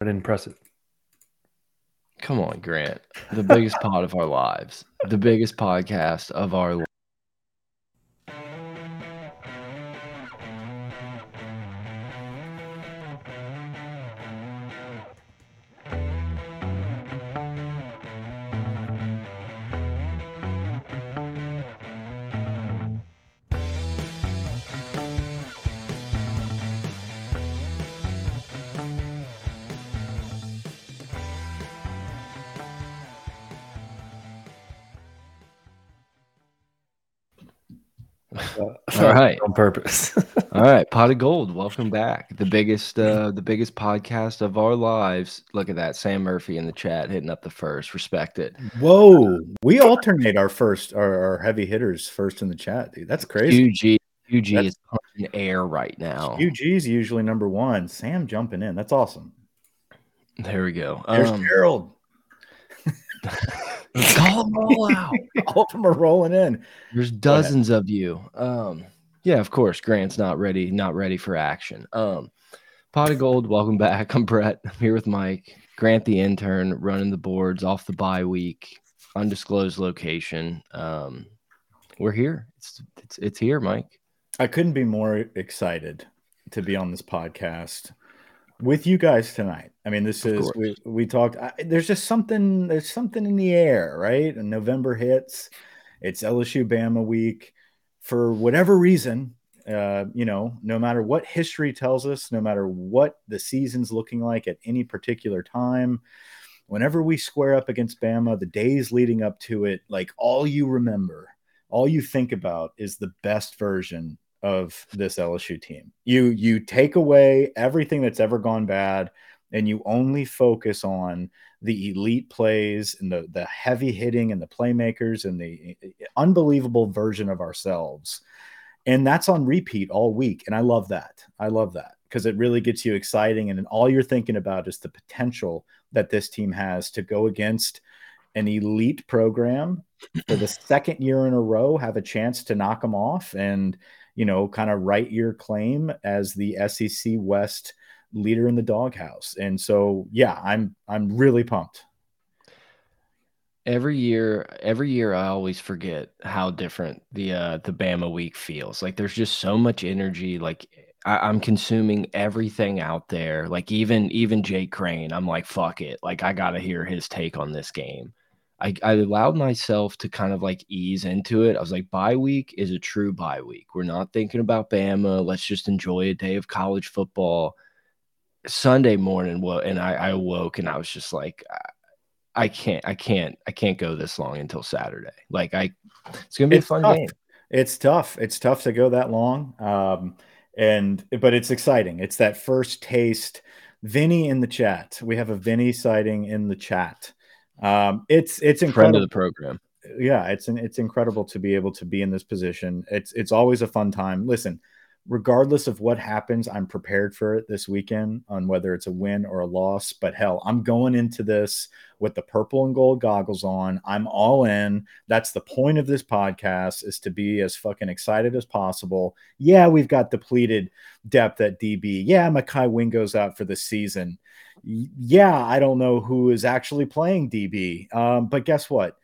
I didn't press it. Come on, Grant. The biggest pod of our lives. The biggest podcast of our On purpose. All right, pot of gold. Welcome back. The biggest, uh, the biggest podcast of our lives. Look at that, Sam Murphy in the chat hitting up the first. Respect it. Whoa, we alternate our first, our, our heavy hitters first in the chat, dude. That's crazy. UG, UG That's- is punching air right now. UG's usually number one. Sam jumping in. That's awesome. There we go. There's Um, Gerald. call them all out. All of them are rolling in. There's dozens of you. Um, yeah, of course. Grant's not ready, not ready for action. Um, pot of gold. Welcome back. I'm Brett. I'm here with Mike. Grant, the intern, running the boards off the bye week, undisclosed location. Um, we're here. It's it's it's here, Mike. I couldn't be more excited to be on this podcast with you guys tonight. I mean, this Of is course. we, we talked. I, there's just something. There's something in the air, right? And November hits. It's LSU Bama week. For whatever reason, uh, you know, no matter what history tells us, no matter what the season's looking like at any particular time, whenever we square up against Bama, the days leading up to it, like all you remember, all you think about is the best version of this LSU team. You you take away everything that's ever gone bad and you only focus on the elite plays and the the heavy hitting and the playmakers and the unbelievable version of ourselves. And that's on repeat all week and I love that. I love that because it really gets you exciting and all you're thinking about is the potential that this team has to go against an elite program for the second year in a row have a chance to knock them off and you know kind of write your claim as the SEC West leader in the doghouse. And so yeah, I'm I'm really pumped. Every year, every year, I always forget how different the uh the Bama week feels. Like there's just so much energy. Like I, I'm consuming everything out there. Like even even Jake Crane, I'm like, fuck it. Like I gotta hear his take on this game. I, I allowed myself to kind of like ease into it. I was like, bye week is a true bye week. We're not thinking about Bama. Let's just enjoy a day of college football. Sunday morning, well, and I, I awoke and I was just like, I- I can't, I can't, I can't go this long until Saturday. Like I, it's gonna be It's a fun tough. game. It's tough. It's tough to go that long. Um, and but it's exciting. It's that first taste. Vinny in the chat. We have a Vinny sighting in the chat. Um, it's it's Friend incredible. of the program. yeah, it's an, it's incredible to be able to be in this position. It's it's always a fun time. Listen, regardless of what happens, I'm prepared for it this weekend on whether it's a win or a loss. But hell, I'm going into this with the purple and gold goggles on. I'm all in. That's the point of this podcast is to be as fucking excited as possible. Yeah, we've got depleted depth at DB. Yeah, Mekhi Wingo's out for the season. Yeah, I don't know who is actually playing DB. Um, but guess what?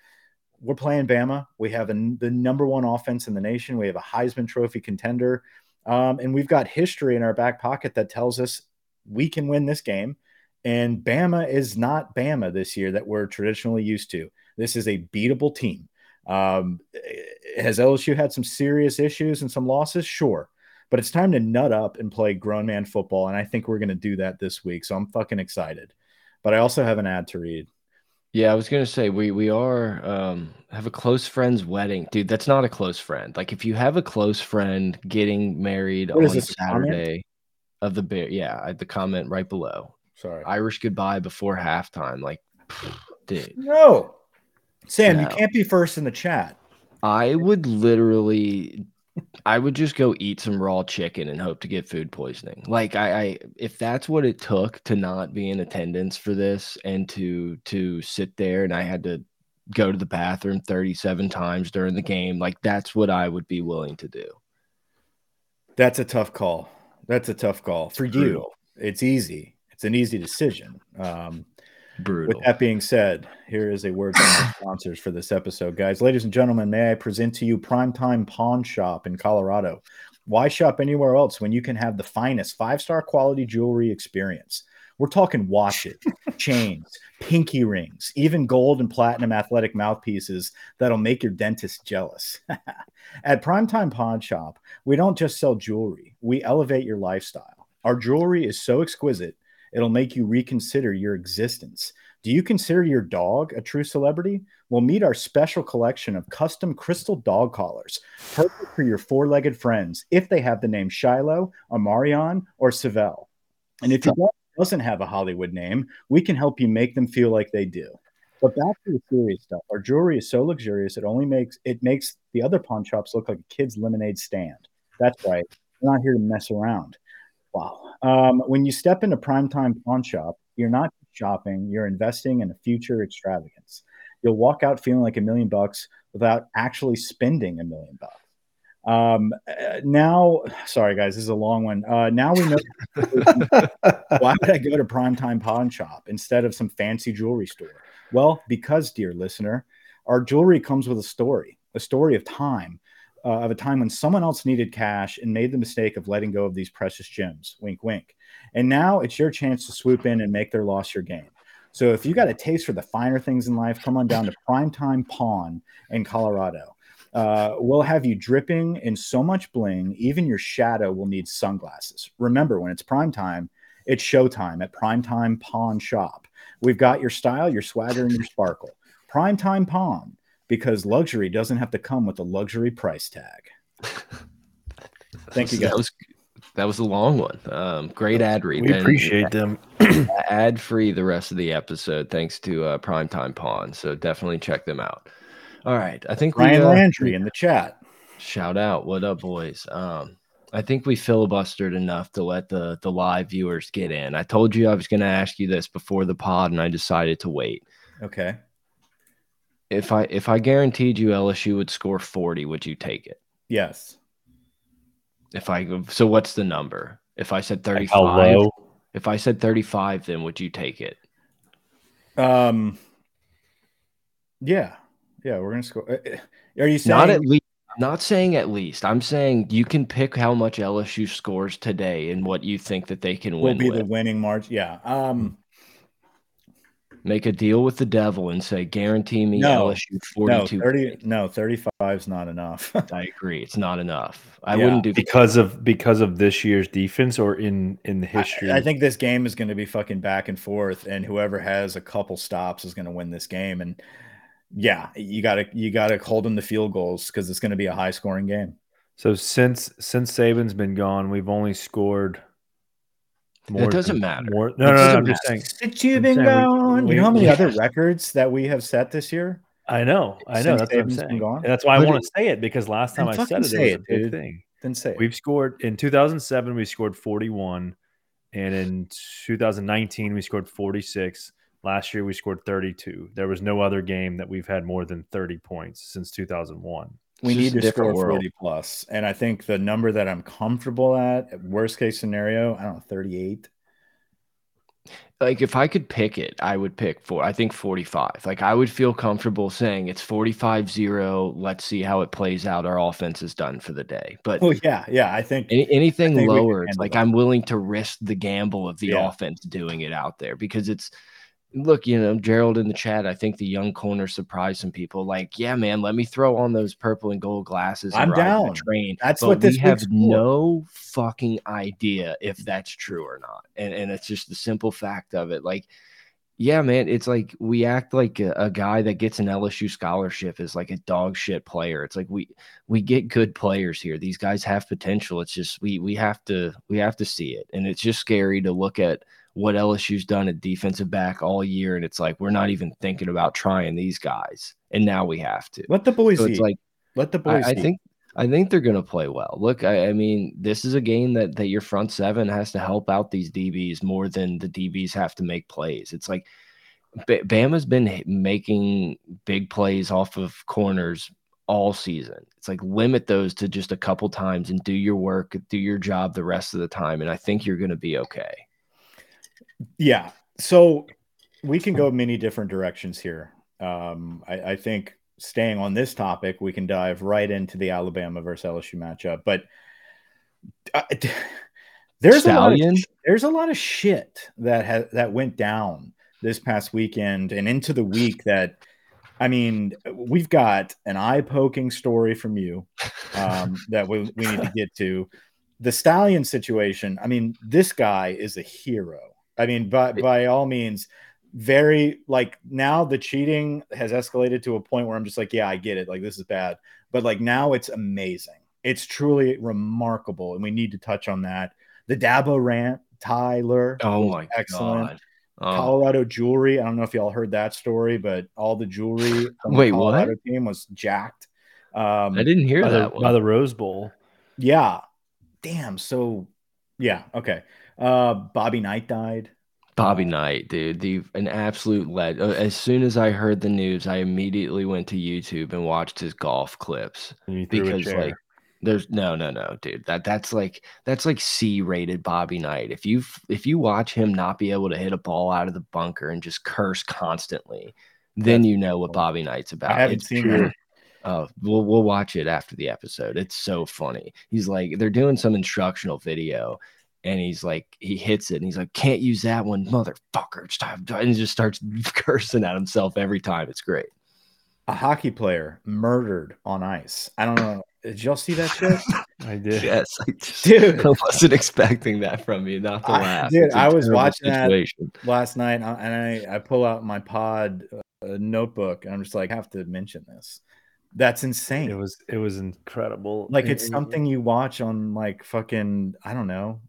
we're playing Bama. We have a, the number one offense in the nation. We have a Heisman Trophy contender. Um, and we've got history in our back pocket that tells us we can win this game. And Bama is not Bama this year that we're traditionally used to. This is a beatable team. Um, has LSU had some serious issues and some losses? Sure. But it's time to nut up and play grown man football. And I think we're going to do that this week. So I'm fucking excited. But I also have an ad to read. Yeah, I was gonna say we we are um have a close friend's wedding, dude. That's not a close friend. Like if you have a close friend getting married What is on this, a comment? Saturday of the bear, yeah, I- the comment right below. Sorry. Irish goodbye before halftime. Like, dude, No. Sam, you No. can't be first in the chat. I would literally, I would just go eat some raw chicken and hope to get food poisoning. Like I, I, if that's what it took to not be in attendance for this and to to sit there and I had to go to the bathroom 37 times during the game, like that's what I would be willing to do. That's a tough call. That's a tough call for you. It's easy. it's an easy decision. Um, Brutal. with that being said, here is a word from our sponsors for this episode, guys. Ladies and gentlemen, may I present to you Primetime Pawn Shop in Colorado. Why shop anywhere else when you can have the finest five star quality jewelry experience? We're talking watches, chains, pinky rings, even gold and platinum athletic mouthpieces that'll make your dentist jealous. At Primetime Pawn Shop, we don't just sell jewelry, we elevate your lifestyle. Our jewelry is so exquisite, it'll make you reconsider your existence. Do you consider your dog a true celebrity? Well, meet our special collection of custom crystal dog collars, perfect for your four legged friends if they have the name Shiloh, Amarion, or Savell. And if your dog doesn't have a Hollywood name, we can help you make them feel like they do. But back to the serious stuff. Our jewelry is so luxurious it only makes it makes the other pawn shops look like a kid's lemonade stand. That's right. We're not here to mess around. Wow. Um, when you step into primetime pawn shop, you're not shopping, you're investing in a future extravagance. You'll walk out feeling like a million bucks without actually spending a million bucks. Um, uh, now, sorry guys, this is a long one. Uh, now we know why would I go to Primetime Pawn Shop instead of some fancy jewelry store? Well, because, dear listener, our jewelry comes with a story, a story of time, uh, of a time when someone else needed cash and made the mistake of letting go of these precious gems. Wink, wink. And now it's your chance to swoop in and make their loss your gain. So if you got a taste for the finer things in life, come on down to Primetime Pawn in Colorado. Uh, we'll have you dripping in so much bling, even your shadow will need sunglasses. Remember, when it's prime time, it's showtime at Primetime Pawn Shop. We've got your style, your swagger, and your sparkle. Primetime Pawn, because luxury doesn't have to come with a luxury price tag. Thank you, guys. That was, that was a long one. Um, great ad read. We and appreciate them. ad free the rest of the episode, thanks to uh, Primetime Pawn. So definitely check them out. All right, I think Ryan we, uh, Landry in the chat. Shout out, what up, boys? Um, I think we filibustered enough to let the the live viewers get in. I told you I was going to ask you this before the pod, and I decided to wait. Okay. If I if I guaranteed you LSU would score forty, would you take it? Yes. If I so, what's the number? If I said 35, Like how low? if I said thirty five, then would you take it? Um. Yeah. Yeah. We're gonna score. uh, uh, Are you saying Not at least. Not saying at least. I'm saying you can pick how much LSU scores today and what you think that they can will win Will be with. the winning margin. Yeah. Um. Make a deal with the devil and say, guarantee me No. LSU No, 42. thirty. No, thirty-five is not enough. I agree. It's not enough. I Yeah. wouldn't do because of because of this year's defense or in in the history. I, I think this game is going to be fucking back and forth, and whoever has a couple stops is going to win this game. And yeah, you got to you got to hold them to field goals because it's going to be a high scoring game. so. Since since Saban's been gone, we've only scored. It doesn't matter. More, It no, no, no, I'm just saying. Since you've been saying we- gone, you know how many we- other records that we have set this year? I know, I know. Since That's what I'm been saying. gone? And that's why I want to say it because last Then time I said it, say it was it, a big dude. thing. Then say it. We've scored in 2007. We scored 41, and in 2019 we scored 46. Last year we scored 32. There was no other game that we've had more than 30 points since 2001. We need to score world. 40 plus. And I think the number that I'm comfortable at, worst case scenario, I don't know, 38. like if I could pick it, I would pick four. I think 45. Like I would feel comfortable saying it's 45 0. Let's see how it plays out. Our offense is done for the day. But Oh, yeah. Yeah. I think any, anything think lower, like that. I'm willing to risk the gamble of the Yeah. offense doing it out there because it's look, you know, Gerald in the chat. I think the young corner surprised some people. Like, yeah, man, let me throw on those purple and gold glasses. And I'm ride the down. Train. That's but what this we have for. no fucking idea if that's true or not. And and it's just the simple fact of it. Like, yeah, man, it's like we act like a, a guy that gets an LSU scholarship is like a dog shit player. It's like we we get good players here. These guys have potential. It's just we we have to we have to see it. And it's just scary to look at what LSU's done at defensive back all year and it's like we're not even thinking about trying these guys. And now we have to. let the boys So eat. like let the I, boys I eat. think I think they're gonna play well. Look, I, I mean, this is a game that that your front seven has to help out these DBs more than the DBs have to make plays. It's like B- Bama's been making big plays off of corners all season. It's like limit those to just a couple times and do your work, do your job the rest of the time, and I think you're gonna be okay. Yeah. So we can go many different directions here. Um, I, I think staying on this topic, we can dive right into the Alabama versus LSU matchup. But uh, there's Stallion? a lot of, there's a lot of shit that has that went down this past weekend and into the week that I mean, we've got an eye poking story from you um, that we, we need to get to. The stallion situation. I mean, this guy is a hero. I mean, by by all means, very like now the cheating has escalated to a point where I'm just like, yeah, I get it. Like this is bad, but like now it's amazing. It's truly remarkable, and we need to touch on that. The Dabo rant, Tyler. Oh was my excellent. god. Oh, Colorado jewelry. I don't know if y'all heard that story, but all the jewelry from Wait, the what? Colorado team was jacked. Um, I didn't hear by the, that by the Rose Bowl. yeah, damn. So, yeah, okay. Uh, Bobby Knight died. Bobby Knight, dude, the an absolute lead. uh, As soon as I heard the news, I immediately went to YouTube and watched his golf clips And you threw a because like there's no no no dude that that's like that's like C rated Bobby Knight. If you if you watch him not be able to hit a ball out of the bunker and just curse constantly, then That's you know what Bobby Knight's about. I haven't It's seen pure- that. Oh, we'll we'll watch it after the episode. It's so funny. He's like they're doing some instructional video, and he's like he hits it, and he's like, "Can't use that one, motherfucker!" It's time And he just starts cursing at himself every time. It's great. A hockey player murdered on ice. I don't know. Did y'all see that shit? I did. Yes, I just Dude. I wasn't expecting that from you. Not to I- laugh, dude, It's a I was terrible watching that. Last night, uh, and I, I pull out my pod uh, notebook, and I'm just like, I have to mention this. That's insane. It was it was incredible. like it's something you watch on like fucking I don't know,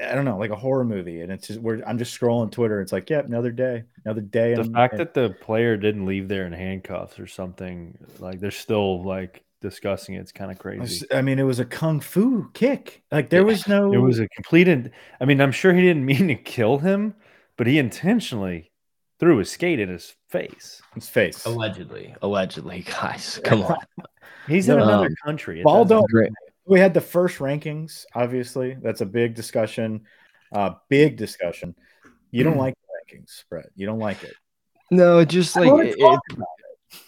I don't know, like a horror movie, and it's just where I'm just scrolling Twitter. It's like, yep, another day, another day. The and- fact and- that the player didn't leave there in handcuffs or something, like they're still like discussing it, it's kind of crazy. I mean, it was a kung fu kick. Like there Yeah, was no. It was a complete. in- I mean, I'm sure he didn't mean to kill him, but he intentionally threw his skate in his face. his face. Allegedly, allegedly, guys, come on. He's in No, another um, country. It Baldo- doesn't- Great. We had the first rankings. Obviously, that's a big discussion. Uh, big discussion. You don't like the rankings, Brett. You don't like it. No, it just like it, it,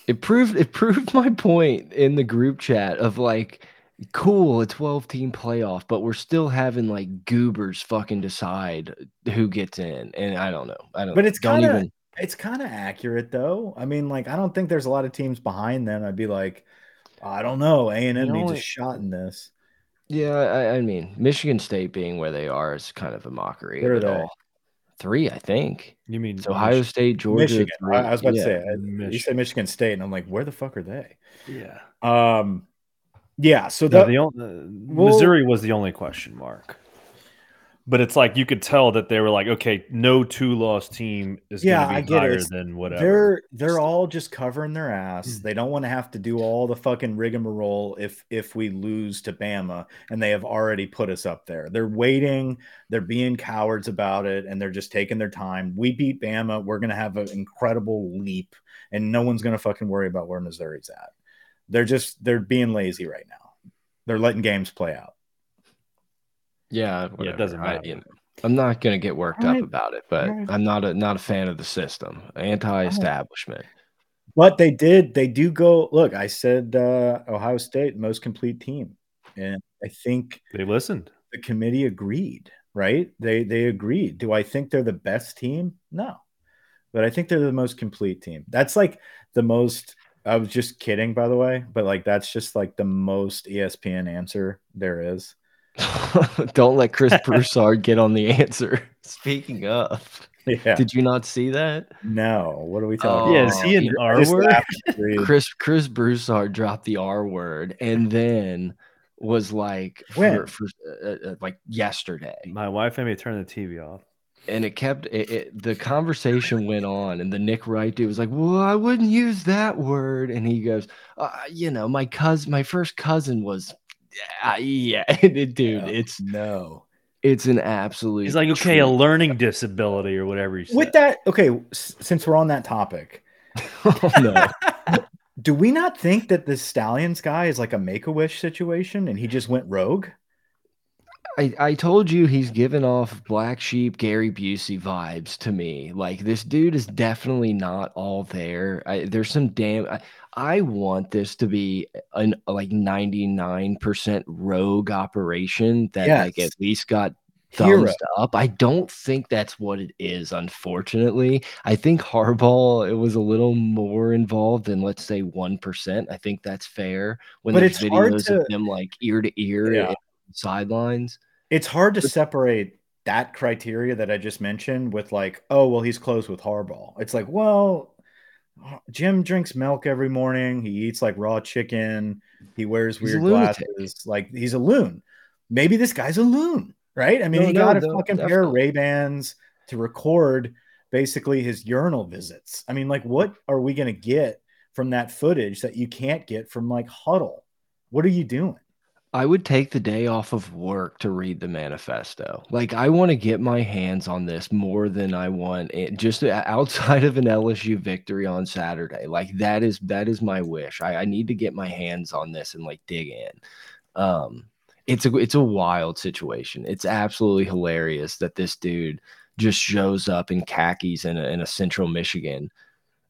it proved it proved my point in the group chat of like cool a 12 team playoff but we're still having like goobers fucking decide who gets in and i don't know i don't But it's kinda- even It's kind of accurate though. I mean, like I don't think there's a lot of teams behind them. I'd be like, I don't know. A and M You needs a shot in this. yeah I, I mean michigan state being where they are is kind of a mockery Where of are it they? all three i think You mean it's ohio Mich- state georgia Michigan. three. I, I was about yeah. to say. I- You Michigan. said Michigan State, and I'm like, where the fuck are they? Yeah. Um, yeah. So No, the, the only, Well- Missouri was the only question mark. But it's like you could tell that they were like, okay, no two loss team is Yeah, going I get it. than whatever. they're they're all just covering their ass. Mm. They don't want to have to do all the fucking rigmarole if if we lose to Bama, and they have already put us up there. They're waiting. They're being cowards about it, and they're just taking their time. We beat Bama. We're gonna have an incredible leap, and no one's gonna fucking worry about where Missouri's at. They're just they're being lazy right now. They're letting games play out. Yeah whatever. doesn't I- matter. you know, i'm not gonna get worked Alright. up about it but Alright. i'm not a not a fan of the system anti-establishment But they did. They do go. Look, I said uh, Ohio State most complete team, and I think they listened. the committee agreed. Right? They they agreed. Do I think they're the best team? No, but I think they're the most complete team. That's like the most. I was just kidding, by the way, but like that's just like the most ESPN answer there is. Don't let Chris Broussard get on the answer. Speaking of, Yeah. did you not see that? no. What are we talking? Oh, yeah, is he an you- I R just word? laughed and agreed. Chris Chris Broussard dropped the R word and then was like for, for uh, uh, like yesterday, My wife made me turn the TV off. and it kept it, it, the conversation went on, and the Nick Wright dude was like, "Well, I wouldn't use that word," and he goes, uh, "You know, my cousin, my first cousin was." Uh, yeah, yeah, dude, Yeah. it's No. it's an absolute. He's like, okay, a learning disability or whatever he said. With that, okay. Since we're on that topic, oh, no. Do we not think that this Stalions guy is like a make a wish situation and he just went rogue? I, I told you he's giving off black sheep Gary Busey vibes to me. Like this dude is definitely not all there. I, there's some damn. I, I want this to be an like 99% rogue operation that Yes. like at least got Hero. thumbs up. I don't think that's what it is, unfortunately. I think Harbaugh it was a little more involved than let's say 1%. I think that's fair. When But there's it's hard videos to- of them like ear to ear Yeah. sidelines. It's hard to separate that criteria that I just mentioned with like, oh, well, he's close with Harbaugh. It's like, well, Jim drinks milk every morning. He eats like raw chicken. He wears He's weird glasses. Like he's a loon. Maybe this guy's a loon, right? I mean, No, he no, got a no, fucking pair of definitely. Ray Bans to record basically his urinal visits. I mean, like, what are we gonna get from that footage that you can't get from like Huddle? What are you doing? I would take the day off of work to read the manifesto. Like, I want to get my hands on this more than I want it just outside of an LSU victory on Saturday. Like, that is that is my wish. I, I need to get my hands on this and like dig in. Um, it's a it's a wild situation. It's absolutely hilarious that this dude just shows up in khakis in a, in a central Michigan,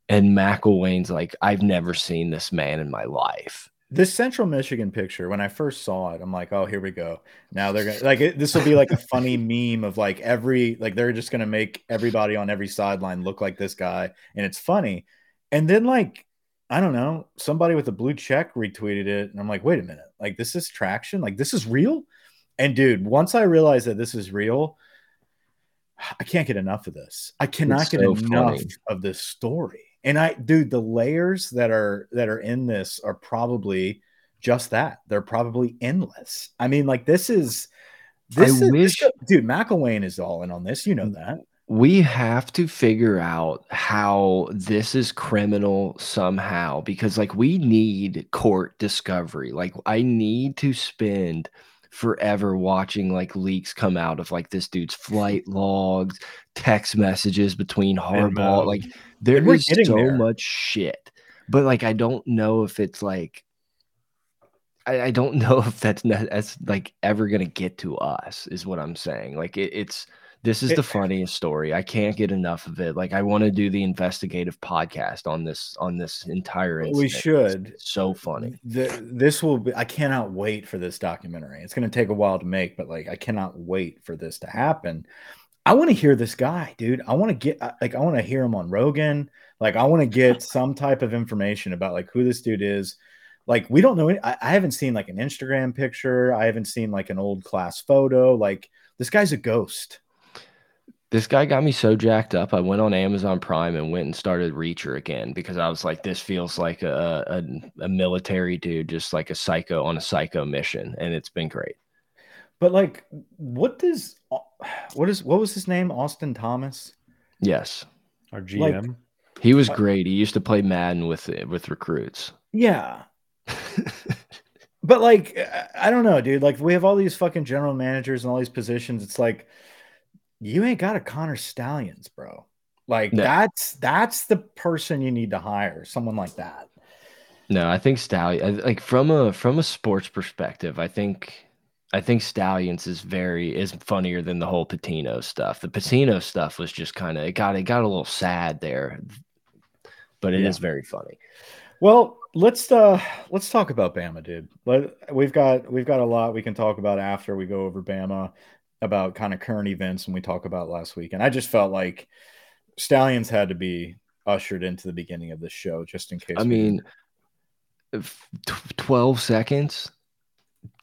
and McElwain's like, I've never seen this man in my life. This Central Michigan picture, when I first saw it, I'm like, oh, here we go. Now they're gonna like it, this will be like a funny meme of like every like they're just gonna make everybody on every sideline look like this guy, and it's funny. And then like I don't know, somebody with a blue check retweeted it, and I'm like, wait a minute, like this is traction, like this is real. And dude, once I realized that this is real, I can't get enough of this. I cannot It's get enough funny. of this story. And I, dude, the layers that are that are in this are probably just that. They're probably endless. I mean, like this is this I is wish- this- dude. McElwain is all in on this. You know that. we have to figure out how this is criminal somehow because like we need court discovery like i need to spend forever watching like leaks come out of like this dude's flight logs text messages between Harbaugh like there is so there. much shit but like i don't know if it's like I, I don't know if that's that's like ever gonna get to us is what i'm saying like it, it's this is the funniest story. I can't get enough of it. Like I want to do the investigative podcast on this on this entire incident. We It's should. so funny. The, this will be. I cannot wait for this documentary. It's going to take a while to make, but like I cannot wait for this to happen. I want to hear this guy, dude. I want to get uh, like I want to hear him on Rogan. Like I want to get some type of information about like who this dude is. Like we don't know. Any, I, I haven't seen like an Instagram picture. I haven't seen like an old class photo. Like this guy's a ghost. This guy got me so jacked up. I went on Amazon Prime and went and started Reacher again because I was like, this feels like a, a, a military dude, just like a psycho on a psycho mission. And it's been great. But like, what does what is what was his name? Austin Thomas. Yes. Our Like- GM. He was Uh, great. He used to play Madden with with recruits. Yeah, but like I- I don't know, dude. Like we have all these fucking general managers and all these positions. It's like you ain't got a Connor Stalions, bro. Like No. that's that's the person you need to hire, someone like that. No, I think Stallion like from a from a sports perspective, I think I think Stalions is very is funnier than the whole Patino stuff. The Patino stuff was just kind of it got it got a little sad there, but it is Yeah. very funny. Well, let's uh let's talk about Bama, dude. Let, we've got we've got a lot we can talk about after we go over Bama about kind of current events and we talk about last week. And I just felt like Stalions had to be ushered into the beginning of the show just in case. I we mean, twelve seconds.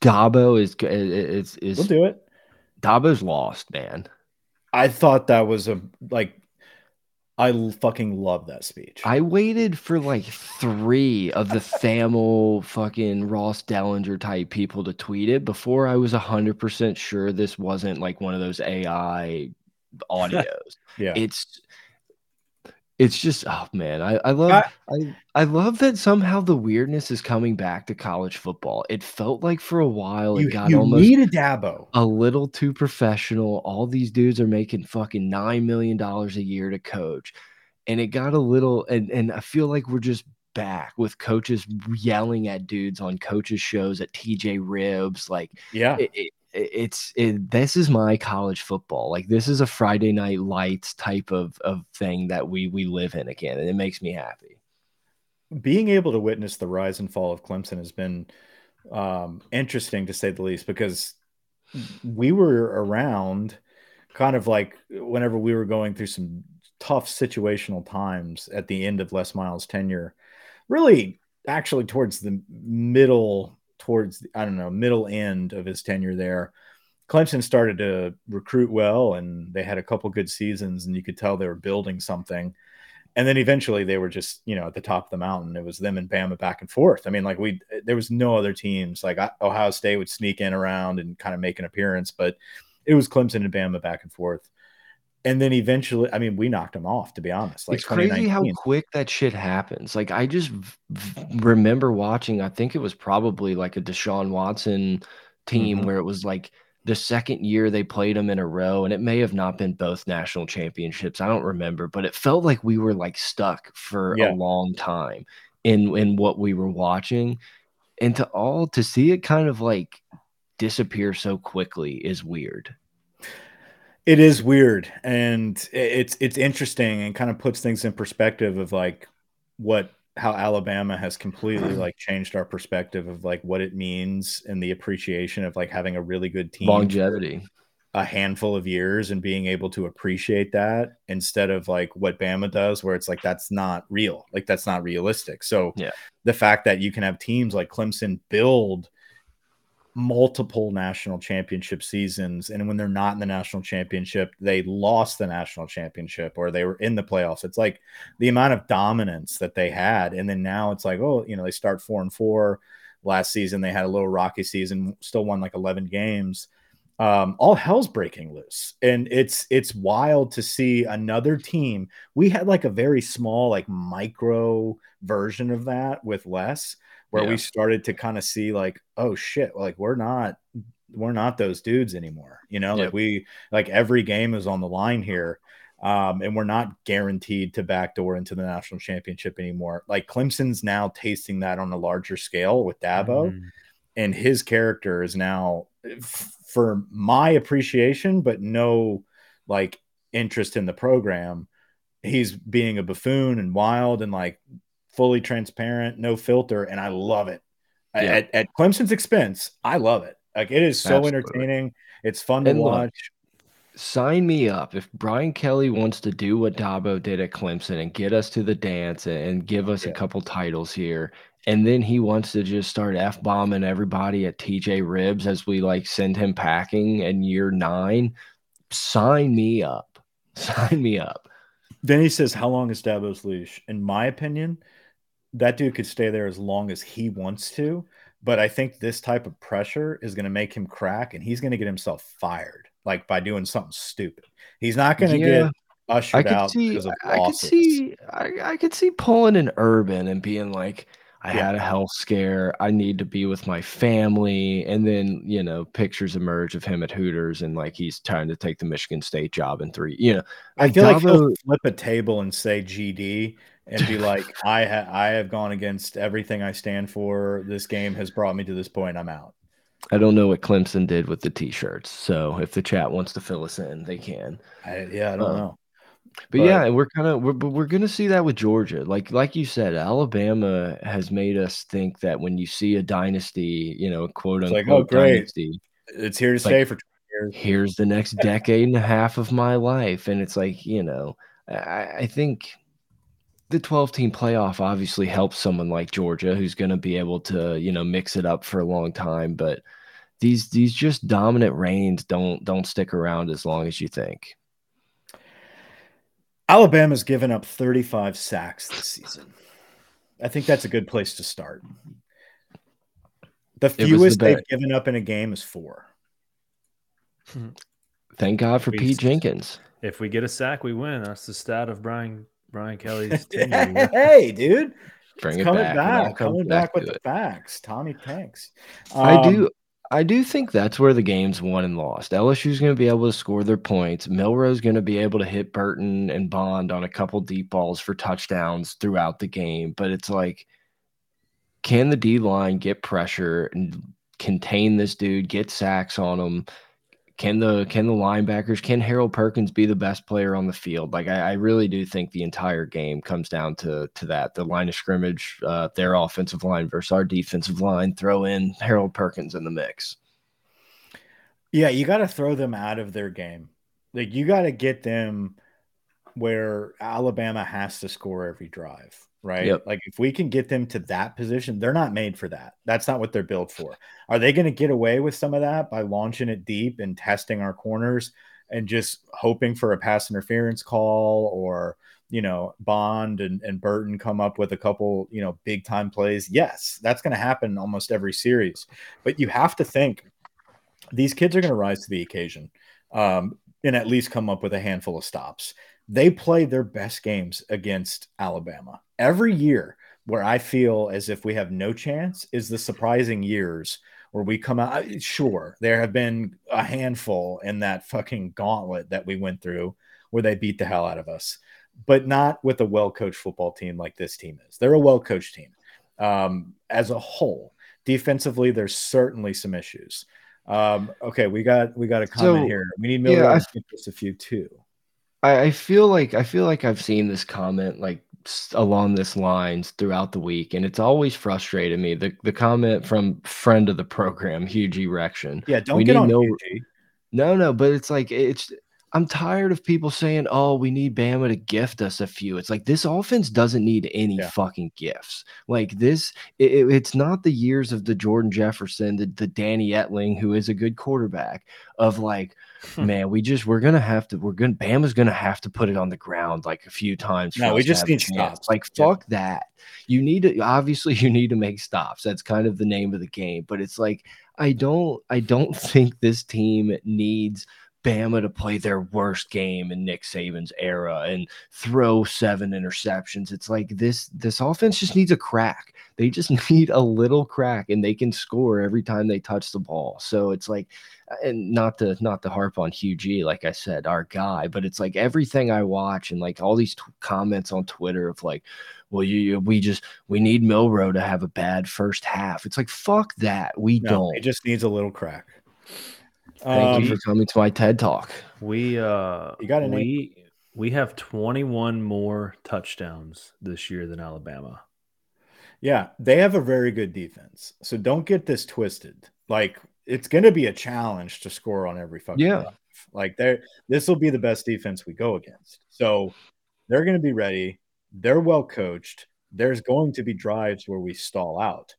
Dabo is g- i- i- is is we'll do it. Dabo's lost, man. I thought that was a like I fucking love that speech. I waited for like three of the Thamel fucking Ross Dellinger type people to tweet it before I was hundred percent sure this wasn't like one of those AI audios. yeah. it's it's just oh man, I, I love I- I, I love that somehow the weirdness is coming back to college football. It felt like for a while you it got you almost need a Dabo. a little too professional. All these dudes are making fucking nine million dollars a year to coach, and it got a little. And and I feel like we're just back with coaches yelling at dudes on coaches shows at TJ Ribs. Like Yeah. it, it, it's it, this is my college football. Like this is a Friday night lights type of of thing that we we live in again, and it makes me happy. Being able to witness the rise and fall of Clemson has been um, interesting to say the least because we were around kind of like whenever we were going through some tough situational times at the end of Les Miles' tenure, really actually towards the middle towards I don't know middle end of his tenure there. Clemson started to recruit well, and they had a couple good seasons, and you could tell they were building something. And then eventually they were just you know at the top of the mountain. It was them and Bama back and forth. I mean, like we there was no other teams like Ohio State would sneak in around and kind of make an appearance, but it was Clemson and Bama back and forth and then eventually, I mean, we knocked him off. To be honest, like it's crazy how quick that shit happens. Like I just remember watching. I think it was probably like a Deshaun Watson team mm -hmm. where it was like the second year they played them in a row, and it may have not been both national championships. I don't remember, but it felt like we were like stuck for yeah. a long time in in what we were watching, and to all to see it kind of like disappear so quickly is weird. It is weird, and it's it's interesting, and kind of puts things in perspective of like what how Alabama has completely like changed our perspective of like what it means and the appreciation of like having a really good team longevity. a handful of years and being able to appreciate that instead of like what Bama does where it's like that's not real like that's not realistic. So yeah. the fact that you can have teams like Clemson build multiple national championship seasons and when they're not in the national championship they lost the national championship or they were in the playoffs. It's like the amount of dominance that they had and then now it's like oh you know they start 4 and 4 last season they had a little rocky season still won like 11 games. Um, all hell's breaking loose and it's it's wild to see another team. We had like a very small like micro version of that with Les where yeah. we started to kind of see like, oh shit, like we're not we're not those dudes anymore. You know, yep. like we like every game is on the line here. Um, and we're not guaranteed to backdoor into the national championship anymore. Like Clemson's now tasting that on a larger scale with Dabo, mm. and his character is now, for my appreciation, but no like interest in the program. He's being a buffoon and wild and like fully transparent, no filter, and I love it. Yeah. At, at, Clemson's expense, I love it. Like it is so Absolutely. entertaining. It's fun to watch. Look, sign me up if Brian Kelly wants to do what Dabo did at Clemson and get us to the dance and give us yeah. a couple titles here. And then he wants to just start f bombing everybody at TJ Ribs as we like send him packing in year nine. Sign me up. Sign me up. Then he says, How long is Dabo's leash? In my opinion, that dude could stay there as long as he wants to. But I think this type of pressure is going to make him crack, and he's going to get himself fired, like by doing something stupid. He's not going to yeah. get ushered I could out see, because of I could see, I, I could see pulling an urban and being like, I yeah. had a health scare. I need to be with my family. And then, you know, pictures emerge of him at Hooters and like he's trying to take the Michigan State job in three. You know, I feel Dabo, like he'll flip a table and say GD and be like, I ha- I have gone against everything I stand for. This game has brought me to this point. I'm out. I don't know what Clemson did with the t-shirts. So if the chat wants to fill us in, they can. I, yeah, I don't uh, know. But, but, yeah, we're kind of we're we're gonna see that with Georgia. Like like you said, Alabama has made us think that when you see a dynasty, you know, quote unquote like, oh, great. dynasty, it's here to stay for years. Here's the next decade and a half of my life, and it's like you know, I, I think the 12 team playoff obviously helps someone like Georgia who's going to be able to, you know, mix it up for a long time, but these these just dominant reigns don't don't stick around as long as you think. Alabama's given up 35 sacks this season. I think that's a good place to start. The fewest the they've given up in a game is 4. Hmm. Thank God for we, Pete Jenkins. If we get a sack, we win. That's the stat of Brian Brian Kelly's tenure. hey, dude. Bring it coming back. back coming back, back with the facts. Tommy Tanks. Um, I do I do think that's where the game's won and lost. LSU's going to be able to score their points. Milroe's going to be able to hit Burton and Bond on a couple deep balls for touchdowns throughout the game. But it's like, can the D line get pressure and contain this dude, get sacks on him. Can the can the linebackers can Harold Perkins be the best player on the field? Like I, I really do think the entire game comes down to to that the line of scrimmage, uh, their offensive line versus our defensive line. Throw in Harold Perkins in the mix. Yeah, you got to throw them out of their game. Like you got to get them where Alabama has to score every drive, right? Yep. Like if we can get them to that position, they're not made for that. That's not what they're built for. Are they going to get away with some of that by launching it deep and testing our corners and just hoping for a pass interference call or you know Bond and, and Burton come up with a couple you know big time plays? Yes, that's going to happen almost every series. But you have to think these kids are going to rise to the occasion. Um, and at least come up with a handful of stops they play their best games against Alabama every year. Where I feel as if we have no chance is the surprising years where we come out. Sure, there have been a handful in that fucking gauntlet that we went through where they beat the hell out of us, but not with a well coached football team like this team is. They're a well coached team um, as a whole. Defensively, there's certainly some issues. Um, okay, we got we got a comment so, here. We need Miller yeah, just a few too. I, I feel like I feel like I've seen this comment like along this lines throughout the week, and it's always frustrated me. The the comment from friend of the program, huge erection. Yeah, don't we get on no, no, no, but it's like it's I'm tired of people saying, "Oh, we need Bama to gift us a few." It's like this offense doesn't need any yeah. fucking gifts. Like this, it, it's not the years of the Jordan Jefferson, the, the Danny Etling, who is a good quarterback. Of like, hmm. man, we just we're gonna have to. We're gonna Bama's gonna have to put it on the ground like a few times. No, we just need stops. Like fuck yeah. that. You need to obviously you need to make stops. That's kind of the name of the game. But it's like I don't I don't think this team needs Bama to play their worst game in Nick Saban's era and throw seven interceptions. It's like this this offense just needs a crack. They just need a little crack and they can score every time they touch the ball. So it's like uh, and not to not to harp on Hugh G, like I said, our guy, but it's like everything I watch and like all these comments on Twitter of like, well, you we just we need Milroe to have a bad first half. It's like fuck that. We no, don't. It just needs a little crack. Thank um, you for coming to my TED Talk. We uh you got we we have 21 more touchdowns this year than Alabama. Yeah, they have a very good defense. So don't get this twisted. Like it's going to be a challenge to score on every fucking yeah. Drive. Like they this will be the best defense we go against. So they're going to be ready. They're well coached. There's going to be drives where we stall out.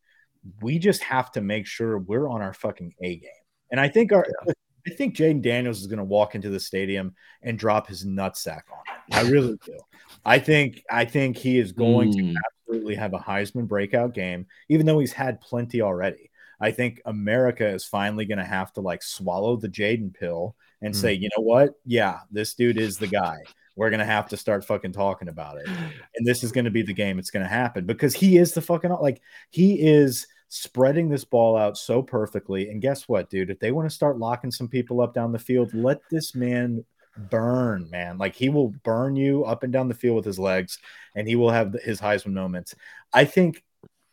We just have to make sure we're on our fucking A game. And I think our yeah. I think Jayden Daniels is going to walk into the stadium and drop his nutsack on it. I really do. I think I think he is going mm. to absolutely have a Heisman breakout game, even though he's had plenty already. I think America is finally going to have to like swallow the Jayden pill and mm. say, you know what? Yeah, this dude is the guy. We're going to have to start fucking talking about it. And this is going to be the game it's going to happen because he is the fucking like he is spreading this ball out so perfectly. And guess what, dude? If they want to start locking some people up down the field, let this man burn, man. Like he will burn you up and down the field with his legs, and he will have his Heisman moments. I think,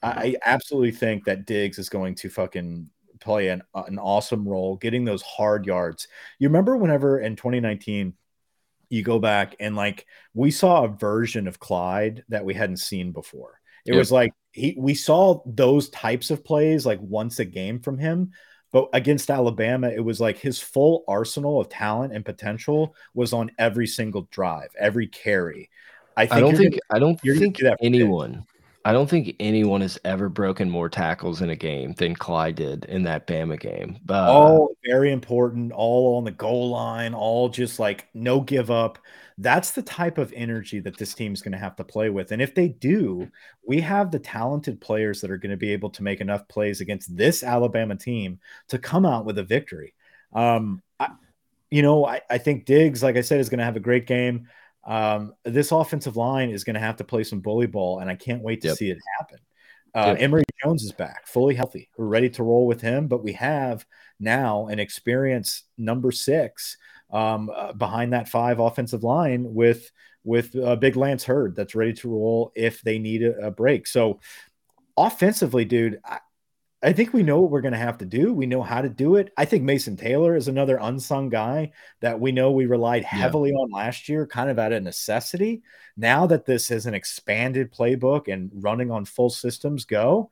I absolutely think that Diggs is going to fucking play an, uh, an awesome role, getting those hard yards. You remember whenever in 2019, you go back and like we saw a version of Clyde that we hadn't seen before. It yep. was like he we saw those types of plays like once a game from him but against Alabama, it was like his full arsenal of talent and potential was on every single drive, every carry. I, think I don't think gonna, I don't think that anyone I don't think anyone has ever broken more tackles in a game than Clyde did in that Bama game. Uh, all very important, all on the goal line, all just like no give up. That's the type of energy that this team is going to have to play with. And if they do, we have the talented players that are going to be able to make enough plays against this Alabama team to come out with a victory. Um, I, you know, I, I think Diggs, like I said, is going to have a great game. Um, this offensive line is going to have to play some bully ball, and I can't wait to yep. see it happen. Uh, yep. Emery Jones is back, fully healthy. We're ready to roll with him, but we have now an experienced number six um, uh, behind that five offensive line with with uh, Big Lance Heard that's ready to roll if they need a, a break. So offensively, dude, I, I think we know what we're going to have to do. We know how to do it. I think Mason Taylor is another unsung guy that we know we relied heavily yeah. on last year, kind of out of necessity. Now that this is an expanded playbook and running on full systems go,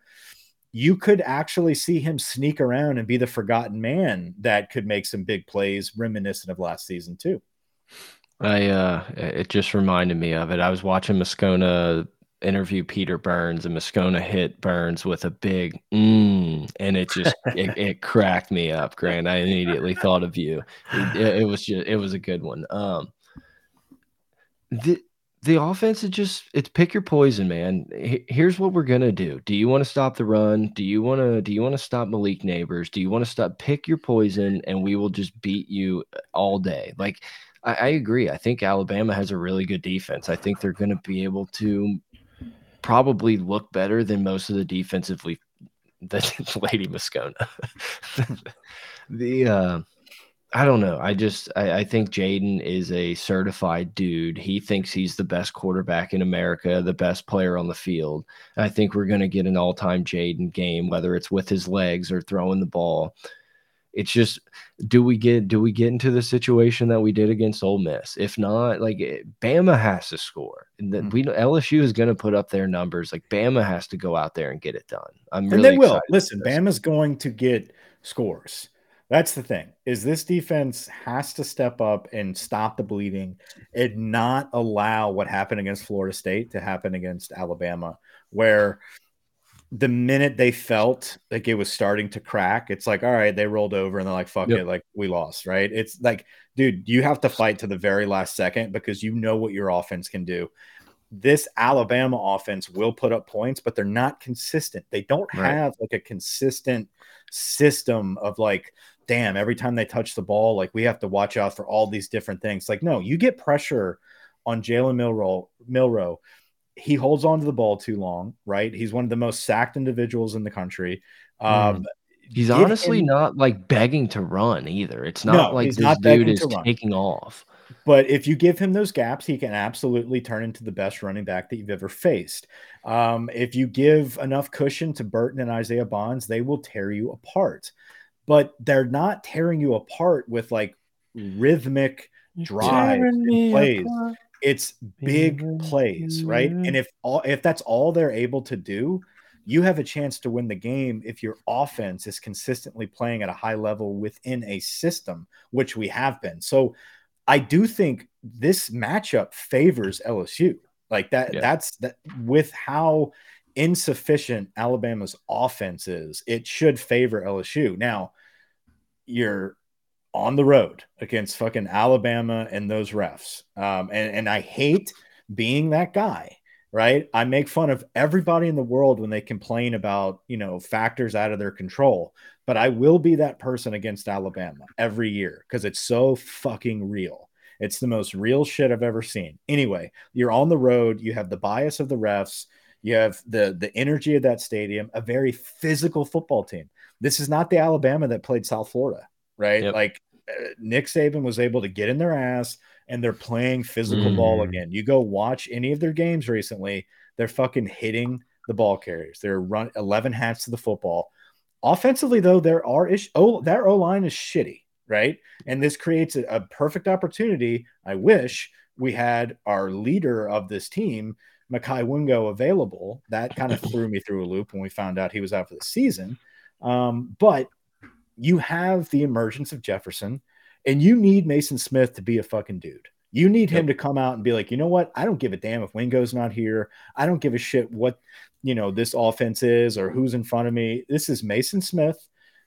you could actually see him sneak around and be the forgotten man that could make some big plays reminiscent of last season, too. I uh it just reminded me of it. I was watching Moscona interview Peter Burns and Moscona hit Burns with a big mm, and it just it, it, cracked me up, Grant. I immediately thought of you. It, it, was just it was a good one. Um the the offense is just it's pick your poison, man. Here's what we're gonna do. Do you want to stop the run? Do you want to do you want to stop Malik Nabers? Do you want to stop pick your poison and we will just beat you all day? Like I, I agree. I think Alabama has a really good defense. I think they're going to be able to probably look better than most of the defensively that Lady Moscona. the uh I don't know. I just I, I think Jayden is a certified dude. He thinks he's the best quarterback in America, the best player on the field. And I think we're going to get an all-time Jayden game, whether it's with his legs or throwing the ball. It's just do we get do we get into the situation that we did against Ole Miss? If not, like eh, Bama has to score, and then mm -hmm. we know LSU is going to put up their numbers. Like Bama has to go out there and get it done. I'm really they will. Listen, Bama's going to get scores. That's the thing is this defense has to step up and stop the bleeding and not allow what happened against Florida State to happen against Alabama, where the minute they felt like it was starting to crack, it's like, all right, they rolled over and they're like, fuck yep. it, like we lost, right? It's like, dude, you have to fight to the very last second because you know what your offense can do. This Alabama offense will put up points, but they're not consistent. They don't right. have like a consistent system of like, damn, every time they touch the ball, like we have to watch out for all these different things. Like, no, you get pressure on Jalen Milroe, Milroe he holds on to the ball too long, right? He's one of the most sacked individuals in the country. Um, mm. He's honestly him, not like begging to run either. It's not no, like this not dude is taking off. But if you give him those gaps, he can absolutely turn into the best running back that you've ever faced. Um, if you give enough cushion to Burton and Isaiah Bonds, they will tear you apart. But they're not tearing you apart with like rhythmic drive plays. Apart. It's big plays, right? And if all if that's all they're able to do, you have a chance to win the game if your offense is consistently playing at a high level within a system, which we have been. So I do think this matchup favors LSU. Like that, yeah. that's that with how insufficient Alabama's offense is, it should favor LSU. Now, you're on the road against fucking Alabama and those refs. Um, and, and I hate being that guy, right? I make fun of everybody in the world when they complain about, you know, factors out of their control, but I will be that person against Alabama every year because it's so fucking real. It's the most real shit I've ever seen. Anyway, you're on the road, you have the bias of the refs, you have the the energy of that stadium, a very physical football team. This is not the Alabama that played South Florida right? Yep. Like uh, Nick Saban was able to get in their ass and they're playing physical mm. ball again. You go watch any of their games recently, they're fucking hitting the ball carriers. They're run 11 hats to the football. Offensively, though, there are ish. Oh, that O line is shitty, right? And this creates a, a perfect opportunity. I wish we had our leader of this team, Mekhi Wingo, available. That kind of threw me through a loop when we found out he was out for the season. Um, but you have the emergence of Jefferson, and you need Mason Smith to be a fucking dude. You need him to come out and be like, you know what? I don't give a damn if Wingo's not here. I don't give a shit what you know this offense is or who's in front of me. This is Mason Smith,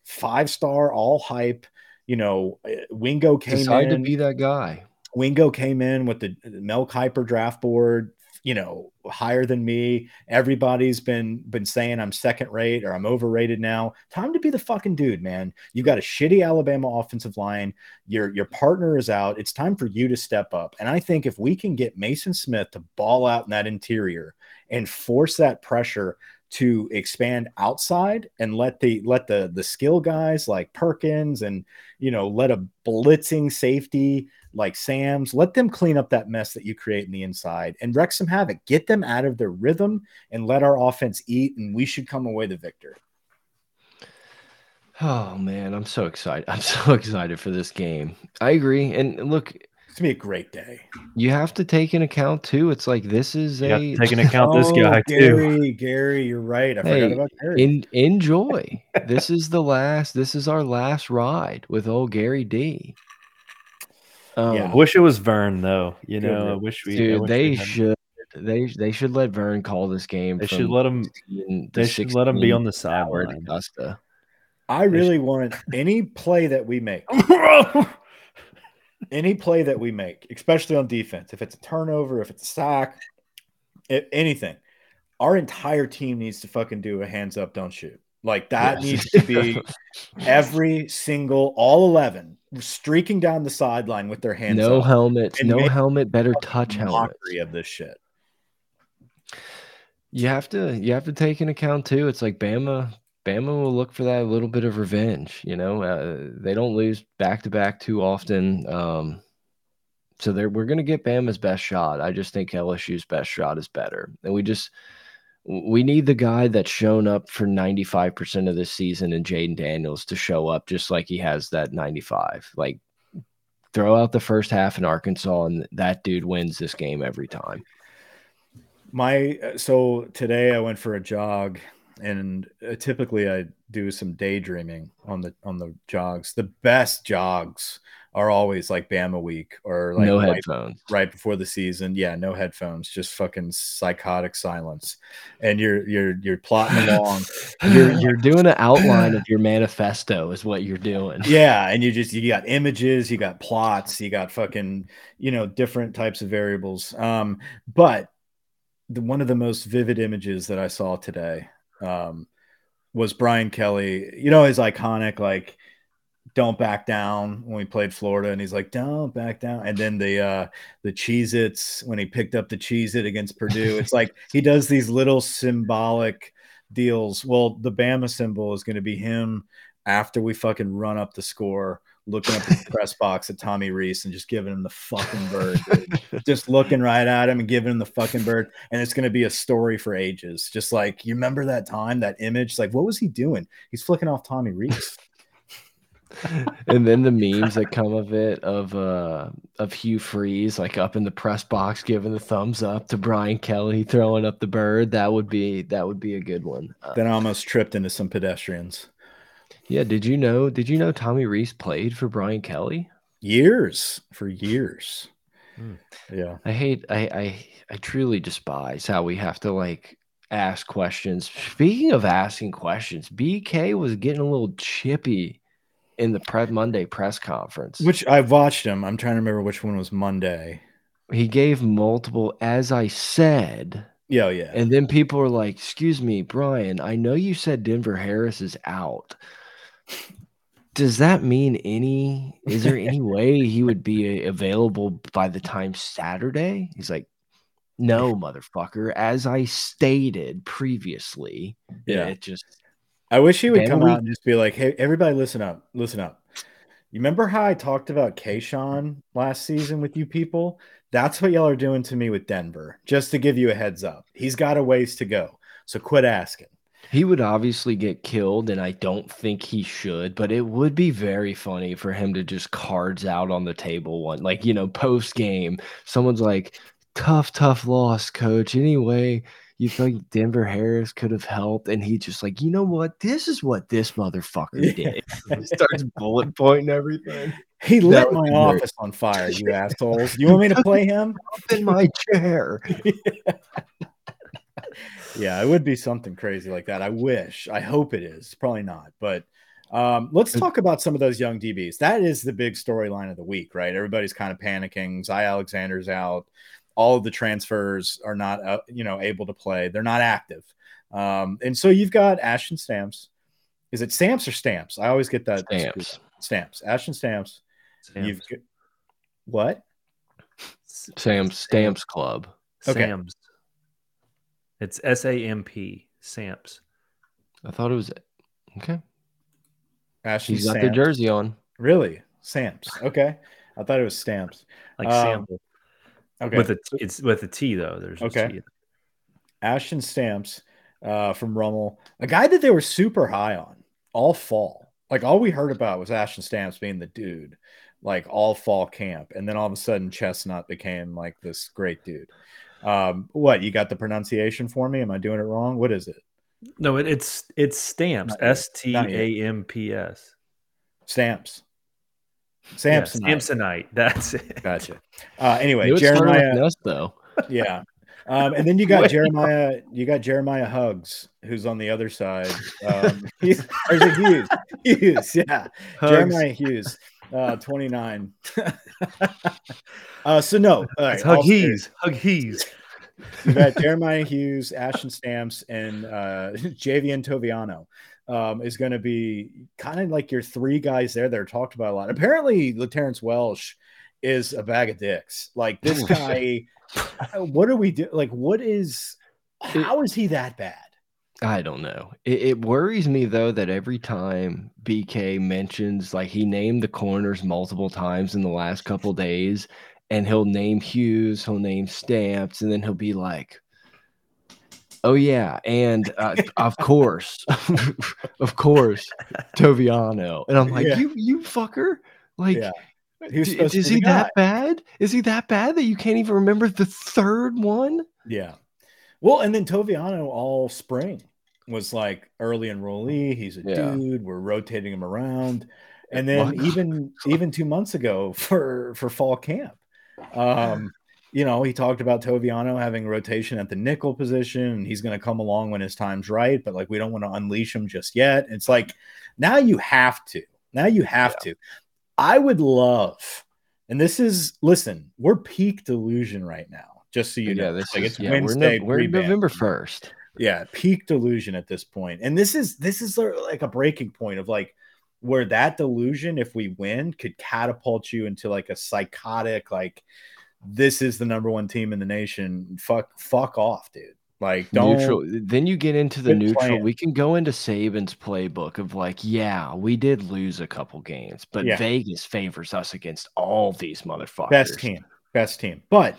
five star, all hype. You know, eh, Wingo came Decide in to be that guy. Wingo came in with the Mel Kiper draft board, you know higher than me. Everybody's been been saying i'm second rate or i'm overrated now. Time to be the fucking dude man. You got a shitty alabama offensive line. Your your partner is out. It's time for you to step up. And i think if we can get mason smith to ball out in that interior and force that pressure to expand outside and let the let the the skill guys like perkins and you know let a blitzing safety like Sam's. Let them clean up that mess that you create in the inside and wreck some havoc. Get them out of their rhythm and let our offense eat, and we should come away the victor. Oh man, I'm so excited. I'm so excited for this game. I agree. And look, It's gonna be a great day. you have to take an account too. It's like this is You have a to take into account this Oh, guy too. Gary, Gary, you're right. I Hey, forgot about Gary. in, enjoy. this is the last. This is our last ride with old Gary D. Um, Yeah. I wish it was Vern though. You Good know, I wish we. Dude, wish they we should. They they should let Vern call this game. They should let him. They should let him be on the hour to sideline. Augusta. I really want any play that we make, any play that we make, especially on defense. If it's a turnover, if it's a sack, if anything, our entire team needs to fucking do a hands up, don't shoot. Like that Yes. needs to be every single, all eleven, streaking down the sideline with their hands no up. helmets. No helmet. Better touch helmet. Of this shit. You have to you have to take in account too. It's like Bama. Bama will look for that little bit of revenge. You know, uh, they don't lose back to back too often. Um, so they're, we're going to get Bama's best shot. I just think LSU's best shot is better, and we just we need the guy that's shown up for ninety five percent of this season and Jayden Daniels to show up just like he has that ninety five. Like throw out the first half in Arkansas, and that dude wins this game every time. My uh, so today I went for a jog, and uh, typically I do some daydreaming on the on the jogs. The best jogs are always like Bama week or like no right, headphones. right before the season. Yeah, no headphones, just fucking psychotic silence, and you're you're you're plotting along. you're you're doing an outline of your manifesto is what you're doing. Yeah, and you just you got images, you got plots, you got fucking you know different types of variables. Um, but the one of the most vivid images that I saw today um, was Brian Kelly. You know his iconic like "Don't back down" when we played Florida, and he's like "Don't back down," and then the uh, the Cheez Its when he picked up the Cheez It against Purdue. It's like he does these little symbolic deals. Well, the Bama symbol is going to be him after we fucking run up the score, looking up at the press box at Tommy Rees and just giving him the fucking bird, dude. just looking right at him and giving him the fucking bird. And it's going to be a story for ages. Just like, you remember that time, that image? Like, what was he doing? He's flicking off Tommy Rees. and then the memes that come of it of uh of Hugh Freeze like up in the press box giving the thumbs up to Brian Kelly throwing up the bird. That would be that would be a good one. Uh, then I almost tripped into some pedestrians. Yeah, did you know did you know Tommy Rees played for Brian Kelly? Years for years. Hmm. Yeah. I hate I I I truly despise how we have to like ask questions. Speaking of asking questions, BK was getting a little chippy in the Monday press conference. Which I watched him. I'm trying to remember which one was Monday. he gave multiple, as I said, Yeah, yeah. and then people were like, "Excuse me, Brian, I know you said Denver Harris is out. Does that mean any? Is there any way he would be uh, available by the time Saturday?" He's like, "No, motherfucker. As I stated previously, Yeah. it just I wish he would come we- out and just be like, "Hey, everybody, listen up, listen up. You remember how I talked about Kayshon last season with you people? That's what y'all are doing to me with Denver. Just to give you a heads up, he's got a ways to go. So quit asking. He would obviously get killed, and I don't think he should, but it would be very funny for him to just cards out on the table one, like, you know, post game. Someone's like, tough, tough loss, coach. Anyway, you think Denver Harris could have helped? And he just like, you know what? This is what this motherfucker did. He starts bullet pointing everything. He That lit my office on fire, you assholes. You want me to play him? Up in my chair. Yeah, it would be something crazy like that. I wish. I hope it is. Probably not. But um, let's talk about some of those young DBs. That is the big storyline of the week, right? Everybody's kind of panicking. Zy Alexander's out. All of the transfers are not, uh, you know, able to play. They're not active. Um, and so you've got Ashton Stamps. Is it Stamps or Stamps? I always get that. Stamps. Stamps. Ashton Stamps. Sam's. You've got, what? Sam Stamps Club. Okay. Sam's. It's S A M P. Sam's. I thought it was okay. Ashton He's got the Stamps. jersey on. Really? Stamps. Okay. I thought it was Stamps. Like Um, sample. Okay. With a t- it's with a T though. There's Okay. T. Ashton Stamps uh, from Rummel, a guy that they were super high on all fall. Like all we heard about was Ashton Stamps being the dude, like all fall camp, and then all of a sudden Chestnut became like this great dude. Um, what you got the pronunciation for me? Am I doing it wrong? What is it? No, it, it's it's stamps. Not yet. S T A M P S. Stamps. Yeah, Samsonite. Samsonite. That's it. Gotcha. Uh, anyway, it started with Jeremiah. an though. Yeah. Um, and then you got Wait. Jeremiah. You got Jeremiah Hugs, who's on the other side. Um, he's, or is it Hughes? Hughes, yeah. Hugs. Jeremiah Hughes, uh, 29. uh, so no, all right. Hug. Hees. Hug Hees. You got Jeremiah Hughes, Ashton Stamps, and uh, Javien Toviano um, is going to be kind of like your three guys there that are talked about a lot. Apparently, Terrence Welch is a bag of dicks. Like this guy, what are we do? Like, what is? How is he that bad? I don't know. It, it worries me though that every time BK mentions like he named the corners multiple times in the last couple days, and he'll name Hughes, he'll name Stamps, and then he'll be like, "Oh yeah, and uh, of course, of course, Toviano." And I'm like, Yeah. "You, you fucker!" Like, Yeah. He is he that bad? Is he that bad that you can't even remember the third one? Yeah. Well, and then Toviano all spring was like early enrollee. He's a Yeah. dude. We're rotating him around. And then even even two months ago for for fall camp, um, you know, he talked about Toviano having rotation at the nickel position, and he's going to come along when his time's right. But like, we don't want to unleash him just yet. It's like now you have to. Now you have to. I would love, and this is listen, we're peak delusion right now. Just so you know, this like is it's yeah, Wednesday. We're, no, we're. November first. Yeah, peak delusion at this. And this is this is like a breaking point of like where that delusion, if we win, could catapult you into like a psychotic, like this is the number one team in the nation. Fuck, fuck off, dude. Like don't neutral. Then you get into the neutral. plan. We can go into Saban's playbook of like, yeah, we did lose a couple games, but Yeah. Vegas favors us against all these motherfuckers. best team. Best team. But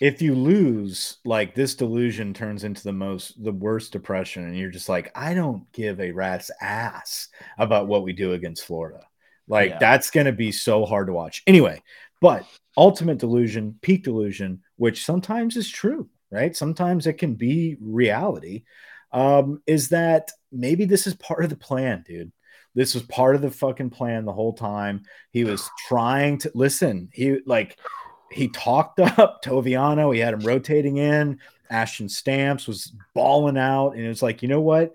if you lose, like this delusion turns into the most the worst depression, and you're just like, I don't give a rat's ass about what we do against Florida. Like Yeah. that's gonna be so hard to watch. Anyway, but ultimate delusion, peak delusion, which sometimes is true, right? Sometimes it can be reality. Um, is that maybe this is part of the plan, dude? This was part of the fucking plan the whole time. He was trying to listen. He like he talked up Toviano. He had him rotating in. Ashton Stamps was balling out, and it was like, you know what?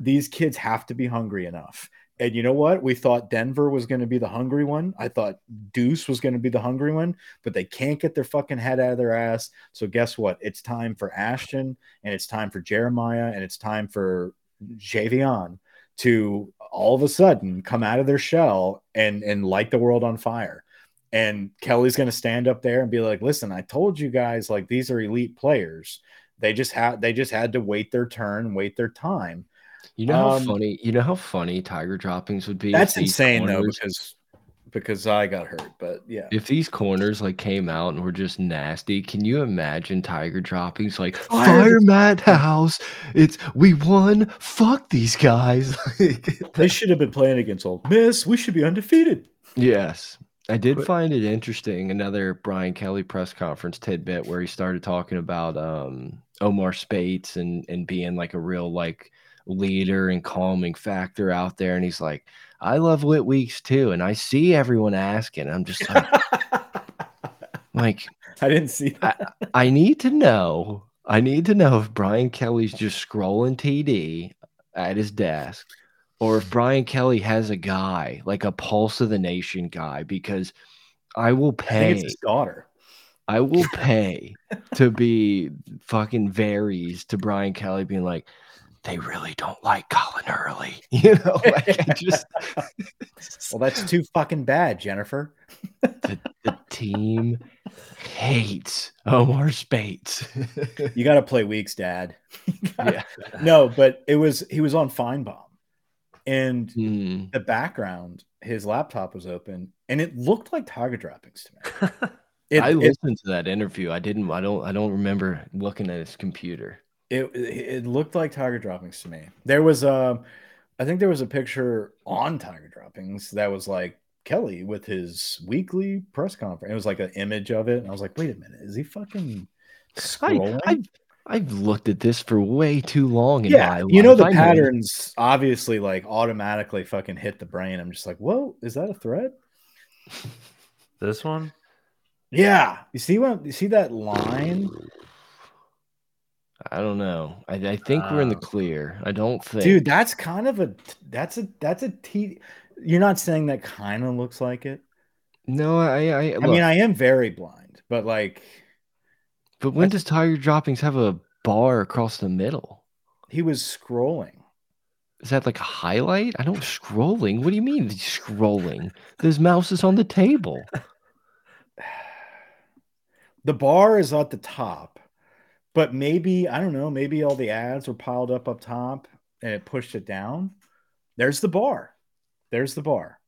These kids have to be hungry enough. And you know what? We thought Denver was going to be the hungry one. I thought Duce was going to be the hungry one, but they can't get their fucking head out of their ass. So guess what? It's time for Ashton, and it's time for Jeremiah, and it's time for Javien to all of a sudden come out of their shell and and light the world on fire. And Kelly's going to stand up there and be like, "Listen, I told you guys like these are elite players. They just had they just had to wait their turn, wait their time." You know how Um, funny. You know how funny Tiger droppings would be. That's insane though because because I got hurt, but yeah. If these corners like came out and were just nasty, can you imagine Tiger droppings like Fire fire Matt House? It's we won. Fuck these guys. They should have been playing against Ole Miss. We should be undefeated. Yes. I did But- find it interesting. Another Brian Kelly press conference tidbit where he started talking about um, Omar Speights and and being like a real like leader and calming factor out there. And he's like, I love Whit Weeks too. And I see everyone asking. I'm just like, like I didn't see that. I need to know. I need to know if Brian Kelly's just scrolling TD at his desk or if Brian Kelly has a guy, like a pulse of the nation guy, because I will I pay. it's his daughter. I will pay to be fucking varies to Brian Kelly being like, they really don't like Colin Early. You know, like I just Well, that's too fucking bad, Jennifer. the, the team hates Omar Speights. You got to play weeks, Dad. yeah. no, but it was he was on Finebaum, and Hmm. the background, his laptop was open, and it looked like tiger droppings to me. It, I it, listened to that interview. I didn't. I don't. I don't remember looking at his computer. it, it looked like tiger droppings to me. There was a I think there was a picture on Tiger Droppings that was like Kelly with his weekly press conference. It was like an image of it, and I was like, "Wait a minute, is he fucking scrolling?" I, I've, I've looked at this for way too long. In yeah, my you know life. the I patterns obviously like automatically fucking hit the brain. I'm just like, "Whoa, is that a thread?" This one? Yeah, you see what you see that line, I don't know. I, I think we're in the Uh, clear. I don't think. dude. That's kind of a that's a that's a t. You're not saying that kind of looks like it. no, I, I, I look, mean, I am very blind, but like but when does Tiger Droppings have a bar across the middle? he was scrolling. Is that like a highlight? I don't scrolling. What do you mean scrolling? This mouse is on the table. the bar is at the top, but maybe I don't know. Maybe all the ads were piled up up top and it pushed it down. There's the bar. There's the bar.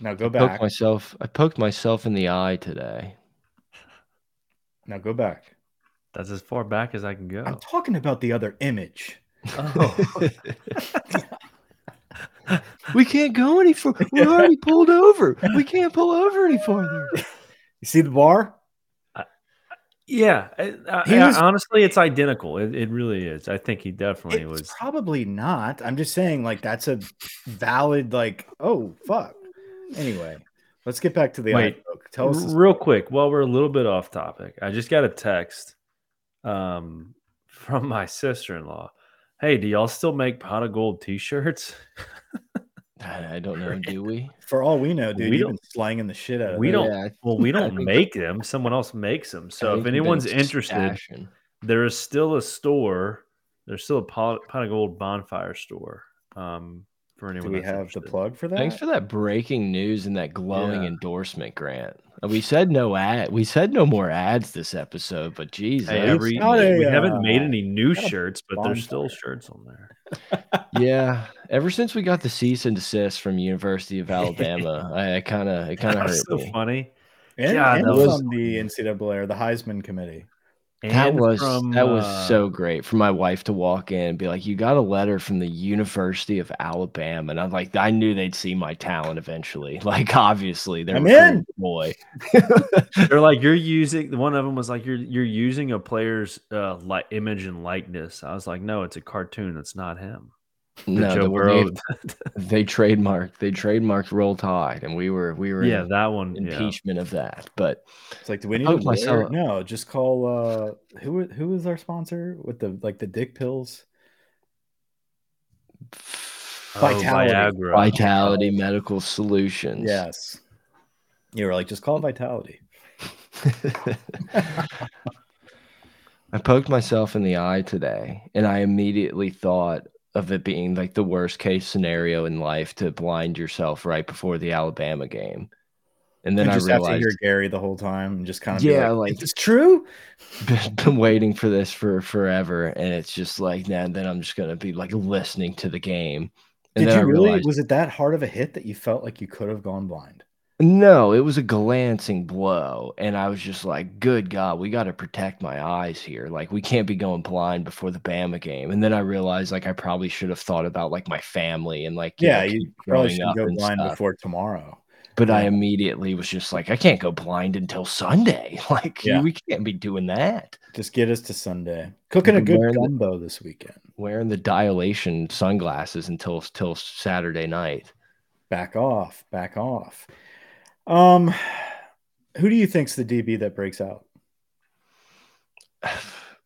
Now go I poked back. myself. I poked myself in the eye today. Now go back. That's as far back as I can go. I'm talking about the other image. Oh, we can't go any further. We're already pulled over. We can't pull over any farther. You see the bar? yeah. I- I- He was- honestly, it's identical. It, it really is. I think he definitely It's was. probably not. I'm just saying, like, that's a valid, like, oh fuck. Anyway, let's get back to the Wait, iBook. Tell us. this- real quick while we're a little bit off topic i just got a text um, from my sister-in-law hey do y'all still make pot of gold t-shirts I I don't know. Do we? For all we know, dude, We you've been slanging the shit out of we those. don't Yeah, well we don't make them someone else makes them so think if anyone's interested stashing. there is still a store there's still a pot, pot of gold bonfire store um, for anyone Do we that's have the plug for that? Thanks for that breaking news and that glowing Yeah. endorsement, Grant. Uh, We said no ad. We said no more ads this episode, but geez, Hey, every, not a, we haven't made any new shirts, but there's still shirts on there. yeah. Ever since we got the cease and desist from University of Alabama, I, I kind of it kind of hurt was so me. funny. and, God, and that was- from the NCAA or the Heisman Committee. That And was from, that was uh, so great for my wife to walk in and be like, "You got a letter from the University of Alabama," and I'm like, I knew they'd see my talent eventually. Like, obviously, they're I'm in. boy. They're like you're using one of them was like you're you're using a player's uh like image and likeness. I was like, no, it's a cartoon. It's not him. The no, Joe the- Burrow. they, they trademarked they trademarked Roll Tide, and we were we were yeah, in that one. Yeah. impeachment of that. But It's like, do we need Poked to wear? myself- No, just call. uh Who who is our sponsor with the like the dick pills? Oh, Vitality. Viagra. Vitality Medical Solutions. Yes. You were like, just call Vitality. I poked myself in the eye today, and I immediately thought of it being like the worst case scenario in life to blind yourself right before the Alabama game. And then I just have to hear Gary the whole time and just kind of Yeah, like, like- "Is this true?" been, waiting for this for forever, and it's just like, nah, then I'm just gonna be like listening to the game. And Did you I really? realized, Was it that hard of a hit that you felt like you could have gone blind? No, it was a glancing blow, and I was just like, good God, we got to protect my eyes here. Like, we can't be going blind before the Bama game. And then I realized, like, I probably should have thought about like my family and like, you Yeah, know, you probably should go blind stuff. before tomorrow. But I immediately was just like, I can't go blind until Sunday. Like, Yeah. we can't be doing that. Just get us to Sunday. Cooking a good the- gumbo this weekend. Wearing the dilation sunglasses until till Saturday night. Back off. Back off. Um, who do you think's the DB that breaks out?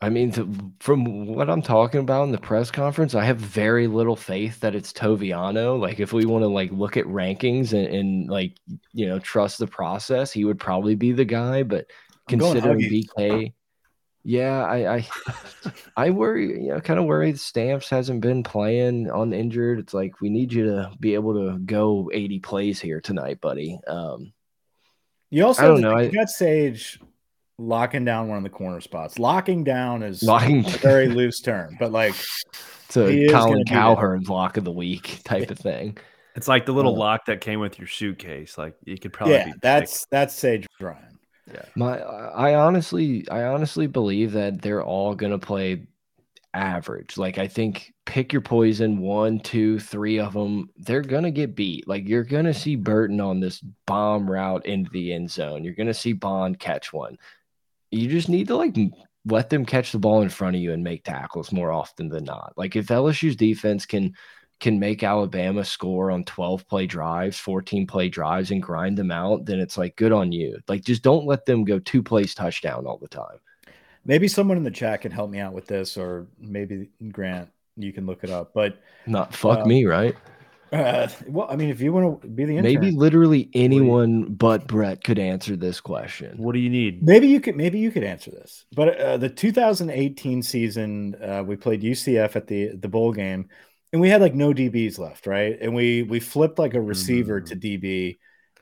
I mean, th- from what I'm talking about in the press conference, I have very little faith that it's Toviano. Like, if we want to like look at rankings and, and like you know trust the process, he would probably be the guy. But I'm considering BK, yeah, I I, I worry. You know, kind of worry. Stamps hasn't been playing on injured. It's like we need you to be able to go 80 plays here tonight, buddy. Um, You also I don't know, think I- got Sage locking down one of the corner spots. Locking down is locking a very loose term, but like it's a is gonna Colin be there. Cowherd lock of the week type of thing. It's like the little Uh, lock that came with your suitcase. Like you could probably. yeah, be that's that's Sage Ryan. My, I honestly, I honestly believe that they're all gonna play average. Like I think pick your poison, one, two, three of them, they're gonna get beat. Like you're gonna see Burton on this bomb route into the end zone. You're gonna see Bond catch one. You just need to like let them catch the ball in front of you and make tackles more often than not. Like if LSU's defense can can make Alabama score on 12 play drives, 14 play drives and grind them out, then it's like good on you. Like just don't let them go two plays touchdown all the time. Maybe someone in the chat can help me out with this, or maybe Grant, you can look it up. But not fuck uh, me, right? Uh, well, I mean, if you want to be the intern, maybe literally anyone but Brett could answer this question. What do you need? Maybe you could. Maybe you could answer this. But uh, the 2018 season, uh, we played UCF at the the bowl game, and we had like no DBs left, right? And we we flipped like a receiver mm. to DB,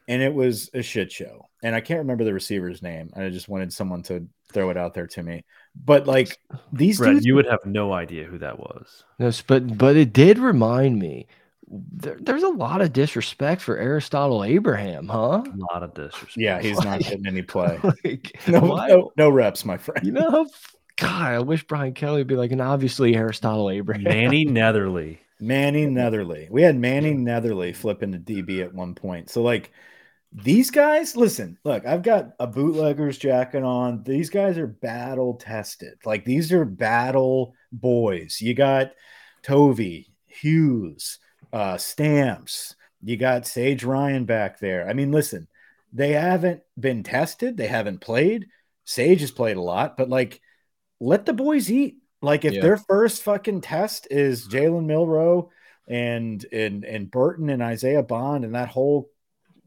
and it was a shit show. And I can't remember the receiver's name. And I just wanted someone to throw it out there to me. But like these Brett, dudes, you would have no idea who that was. Yes, but but it did remind me. There, there's a lot of disrespect for Aristotle Abraham, huh? A lot of disrespect. Yeah, he's like, not getting any play. Like, no, no, no, reps, my friend. You know, God, I wish Brian Kelly would be like, and obviously Aristotle Abraham, Mannie Netherly, Mannie Netherly. We had Mannie Netherly flipping the DB at one point. So like these guys, listen, look, I've got a bootlegger's jacket on. These guys are battle tested. Like these are battle boys. You got Tovey, Hughes, uh, Stamps. You got Sage Ryan back there. I mean, listen, they haven't been tested. They haven't played. Sage has played a lot, but like, let the boys eat. Like, if yeah. their first fucking test is Jalen Milroe and and and Burton and Isaiah Bond and that whole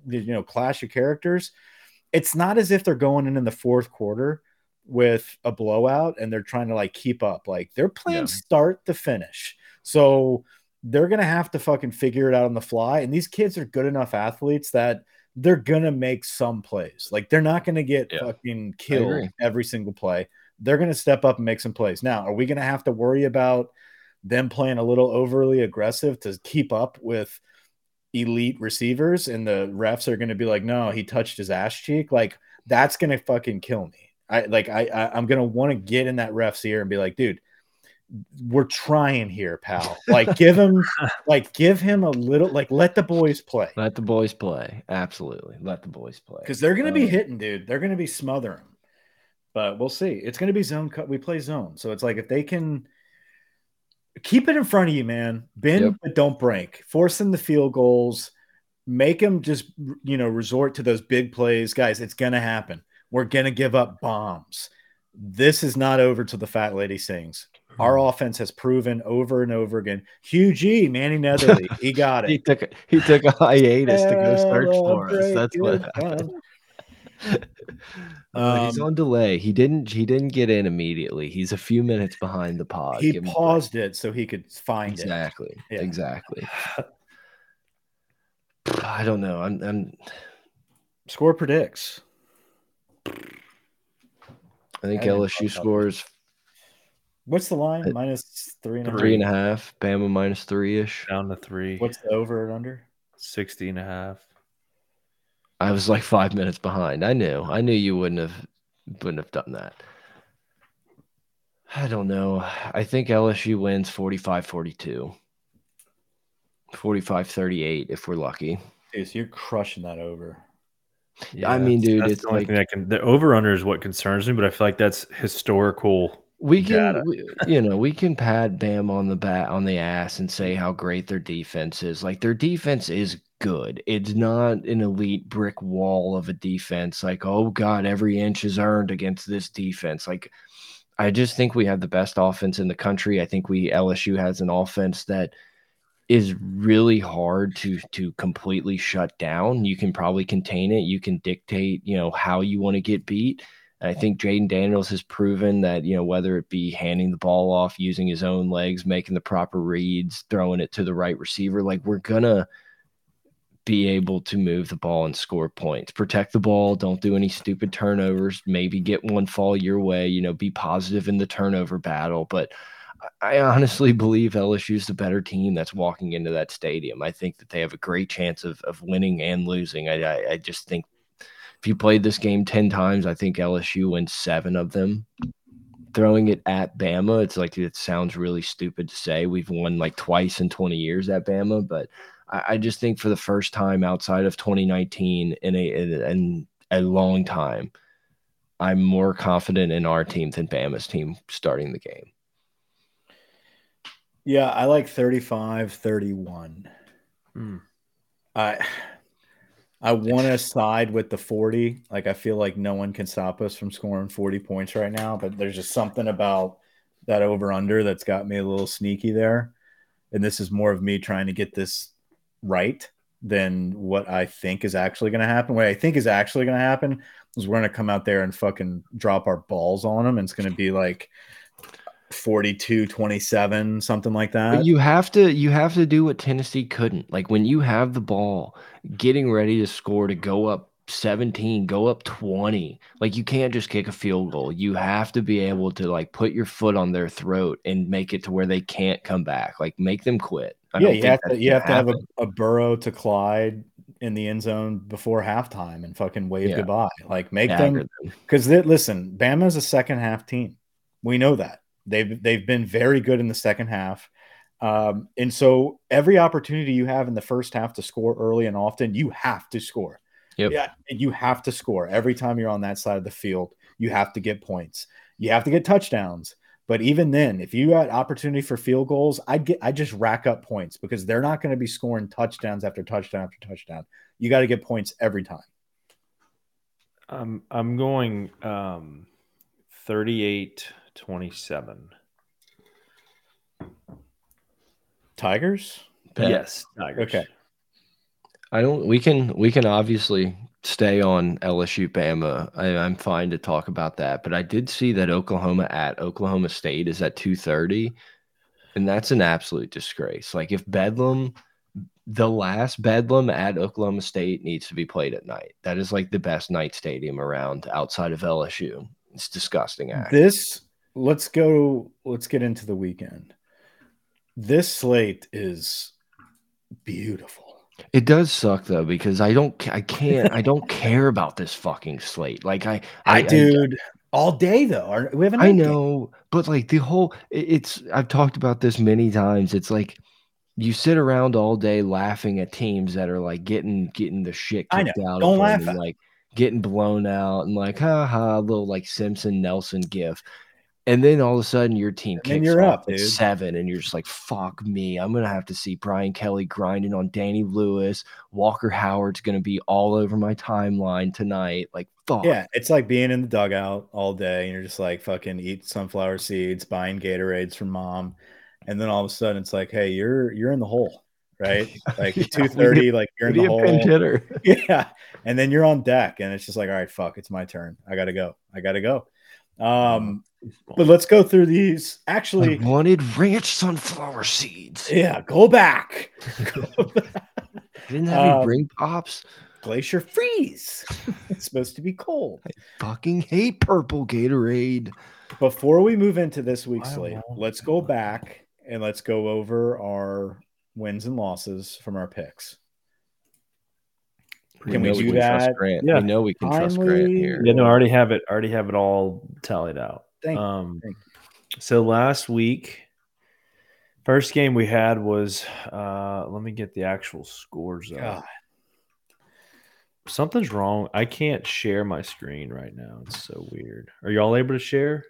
you know clash of characters it's not as if they're going in in the fourth quarter with a blowout and they're trying to like keep up like they're playing yeah. start to finish so they're gonna have to fucking figure it out on the fly and these kids are good enough athletes that they're gonna make some plays like they're not gonna get yeah. fucking killed every single play they're gonna step up and make some plays now are we gonna have to worry about them playing a little overly aggressive to keep up with elite receivers and the refs are going to be like, no, he touched his ass cheek. Like that's going to fucking kill me. I like, I, I am going to want to get in that ref's ear and be like, dude, we're trying here, pal. Like give him, like give him a little, like let the boys play. Let the boys play. Absolutely. Let the boys play. Cause they're going to um, be hitting, dude. They're going to be smothering. But we'll see. It's going to be zone cut. We play zone. So it's like, if they can, keep it in front of you, man. Bend yep. but don't break. force them the field goals. Make them just you know resort to those big plays, guys. It's gonna happen. We're gonna give up bombs. This is not over till the fat lady sings. Our hmm. offense has proven over and over again. Hugh G, Mannie Netherly, he got it. he took he took a hiatus to go search for us. That's what happened. Um, he's on delay. He didn't. He didn't get in immediately. He's a few minutes behind the pod. He paused it so he could find exactly, it. Exactly. Exactly. I don't know. I'm. I'm. Score predicts. I think I LSU scores. What's the line? Minus three and a three and a half. Bama minus three ish. Down to three. What's the over and under? 60 and a half. I was like five minutes behind. I knew. I knew you wouldn't have wouldn't have done that. I don't know. I think LSU wins 45-42. 45-38 if we're lucky. Dude, so you're crushing that over. Yeah, I mean, dude, it's the like thing can, the over under is what concerns me, but I feel like that's historical. We can, we, you know, we can pat Bam on the bat on the ass and say how great their defense is. Like their defense is good. It's not an elite brick wall of a defense. Like, oh God, every inch is earned against this defense. Like, I just think we have the best offense in the country. I think we LSU has an offense that is really hard to to completely shut down. You can probably contain it. You can dictate, you know, how you want to get beat. And I think Jayden Daniels has proven that, you know, whether it be handing the ball off, using his own legs, making the proper reads, throwing it to the right receiver, like we're gonna be able to move the ball and score points. Protect the ball. Don't do any stupid turnovers. Maybe get one fall your way. You know, be positive in the turnover battle. But I honestly believe LSU is the better team that's walking into that stadium. I think that they have a great chance of, of winning and losing. I, I, I just think if you played this game 10 times, I think LSU wins seven of them. throwing it at Bama, it's like it sounds really stupid to say. We've won like twice in 20 years at Bama, but I, I just think for the first time outside of 2019 in a in a long time, I'm more confident in our team than Bama's team starting the game. Yeah, I like 35 31. Hmm. I I want to side with the 40. Like I feel like no one can stop us from scoring 40 points right now, but there's just something about that over under that's got me a little sneaky there. And this is more of me trying to get this right than what I think is actually going to happen. What I think is actually going to happen is we're going to come out there and fucking drop our balls on them and it's going to be like 42 27 something like that But you have to you have to do what Tennessee couldn't. Like when you have the ball, getting ready to score to go up 17, go up 20. Like you can't just kick a field goal. You have to be able to like put your foot on their throat and make it to where they can't come back. Like make them quit. I yeah you have to you have to have a, happen. a burrow to clyde in the end zone before halftime and fucking wave Yeah. goodbye like make Dagger them them. because listen bama's a second half team we know that they've they've been very good in the second half. Um, and so every opportunity you have in the first half to score early and often you have to score. Yep. yeah you have to score. Every time you're on that side of the field you have to get points. You have to get touchdowns. But even then if you got opportunity for field goals i'd get i just rack up points because they're not going to be scoring touchdowns after touchdown after touchdown. You got to get points every time. I'm I'm going um 38 27. tigers Bet. Yes, Tigers. Okay. I don't. We can. We can obviously stay on LSU Bama. I, I'm fine to talk about that. But I did see that Oklahoma at Oklahoma State is at two thirty, and that's an absolute disgrace. Like if Bedlam, the last Bedlam at Oklahoma State needs to be played at night. That is like the best night stadium around outside of LSU. It's disgusting. Act. This let's go let's get into the weekend. This slate is beautiful. It does suck though because I don't. I can't. I don't care about this fucking slate. Like I. I, dude all day though. We have a I i know, but like the whole it's I've talked about this many times. It's like you sit around all day laughing at teams that are like getting getting the shit I kicked out Don't of laugh them and like getting blown out and like ha ha little like Simpson Nelson gif. And then all of a sudden your team And kicks you're off up, at dude. seven and you're just like, fuck me. I'm gonna have to see Brian Kelly grinding on Danny Lewis. Walker Howard's gonna be all over my timeline tonight. Like fuck. Yeah, it's like being in the dugout all day and you're just like fucking eat sunflower seeds, buying Gatorades from mom, and then all of a sudden it's like, hey, you're you're in the hole, right? Like Yeah, two thirty, like you're in the hole. hitter. Yeah, and then you're on deck, and it's just like, all right, fuck, it's my turn. I gotta go. I gotta go. Um, but let's go through these. I Actually, wanted ranch sunflower seeds. yeah, go back. Go back. Didn't have any Um, bring pops. Glacier freeze. it's supposed to be cold. I fucking hate purple Gatorade. Before we move into this week's slate, let's go back and let's go over our wins and losses from our picks. Can we know do can trust that? Grant. Yeah. We know we can trust Grant here. Yeah, no, I already have it. I already have it all tallied out. Thank you, um, thank so last week, first game we had was. Uh, let me get the actual scores up. God. Something's wrong. I can't share my screen right now. It's so weird. Are y'all able to share?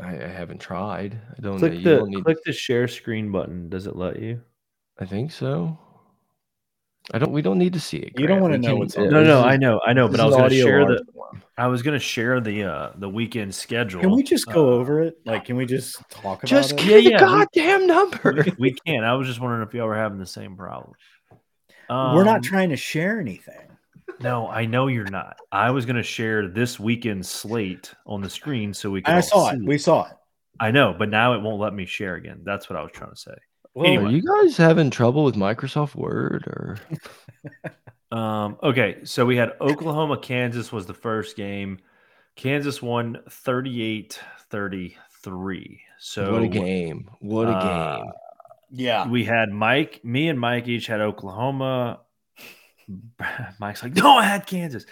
I, I haven't tried. I don't know. Click You the don't need. click the share screen button. Does it let you? I think so. I don't. We don't need to see it. You don't wanna know what's on it. No, no, I know, I know, but I was going to share the. form. I was going to share the uh the weekend schedule. Can we just go Uh, over it? Like, can we just talk about Just it? give Yeah, the yeah, we- goddamn number. we, we can. I was just wondering if y'all were having the same problem. We're not Um, trying to share anything. No, I know you're not. I was going to share this weekend slate on the screen so we could. I saw see it. We saw it. I know, but now it won't let me share again. That's what I was trying to say. Well, Anyway. Are you guys having trouble with Microsoft Word or? Um, okay, so we had Oklahoma, Kansas was the first game. Kansas won 38 33. So what a game! What a uh, game! Yeah. we had Mike, me and Mike each had Oklahoma. Mike's like, no, I had Kansas.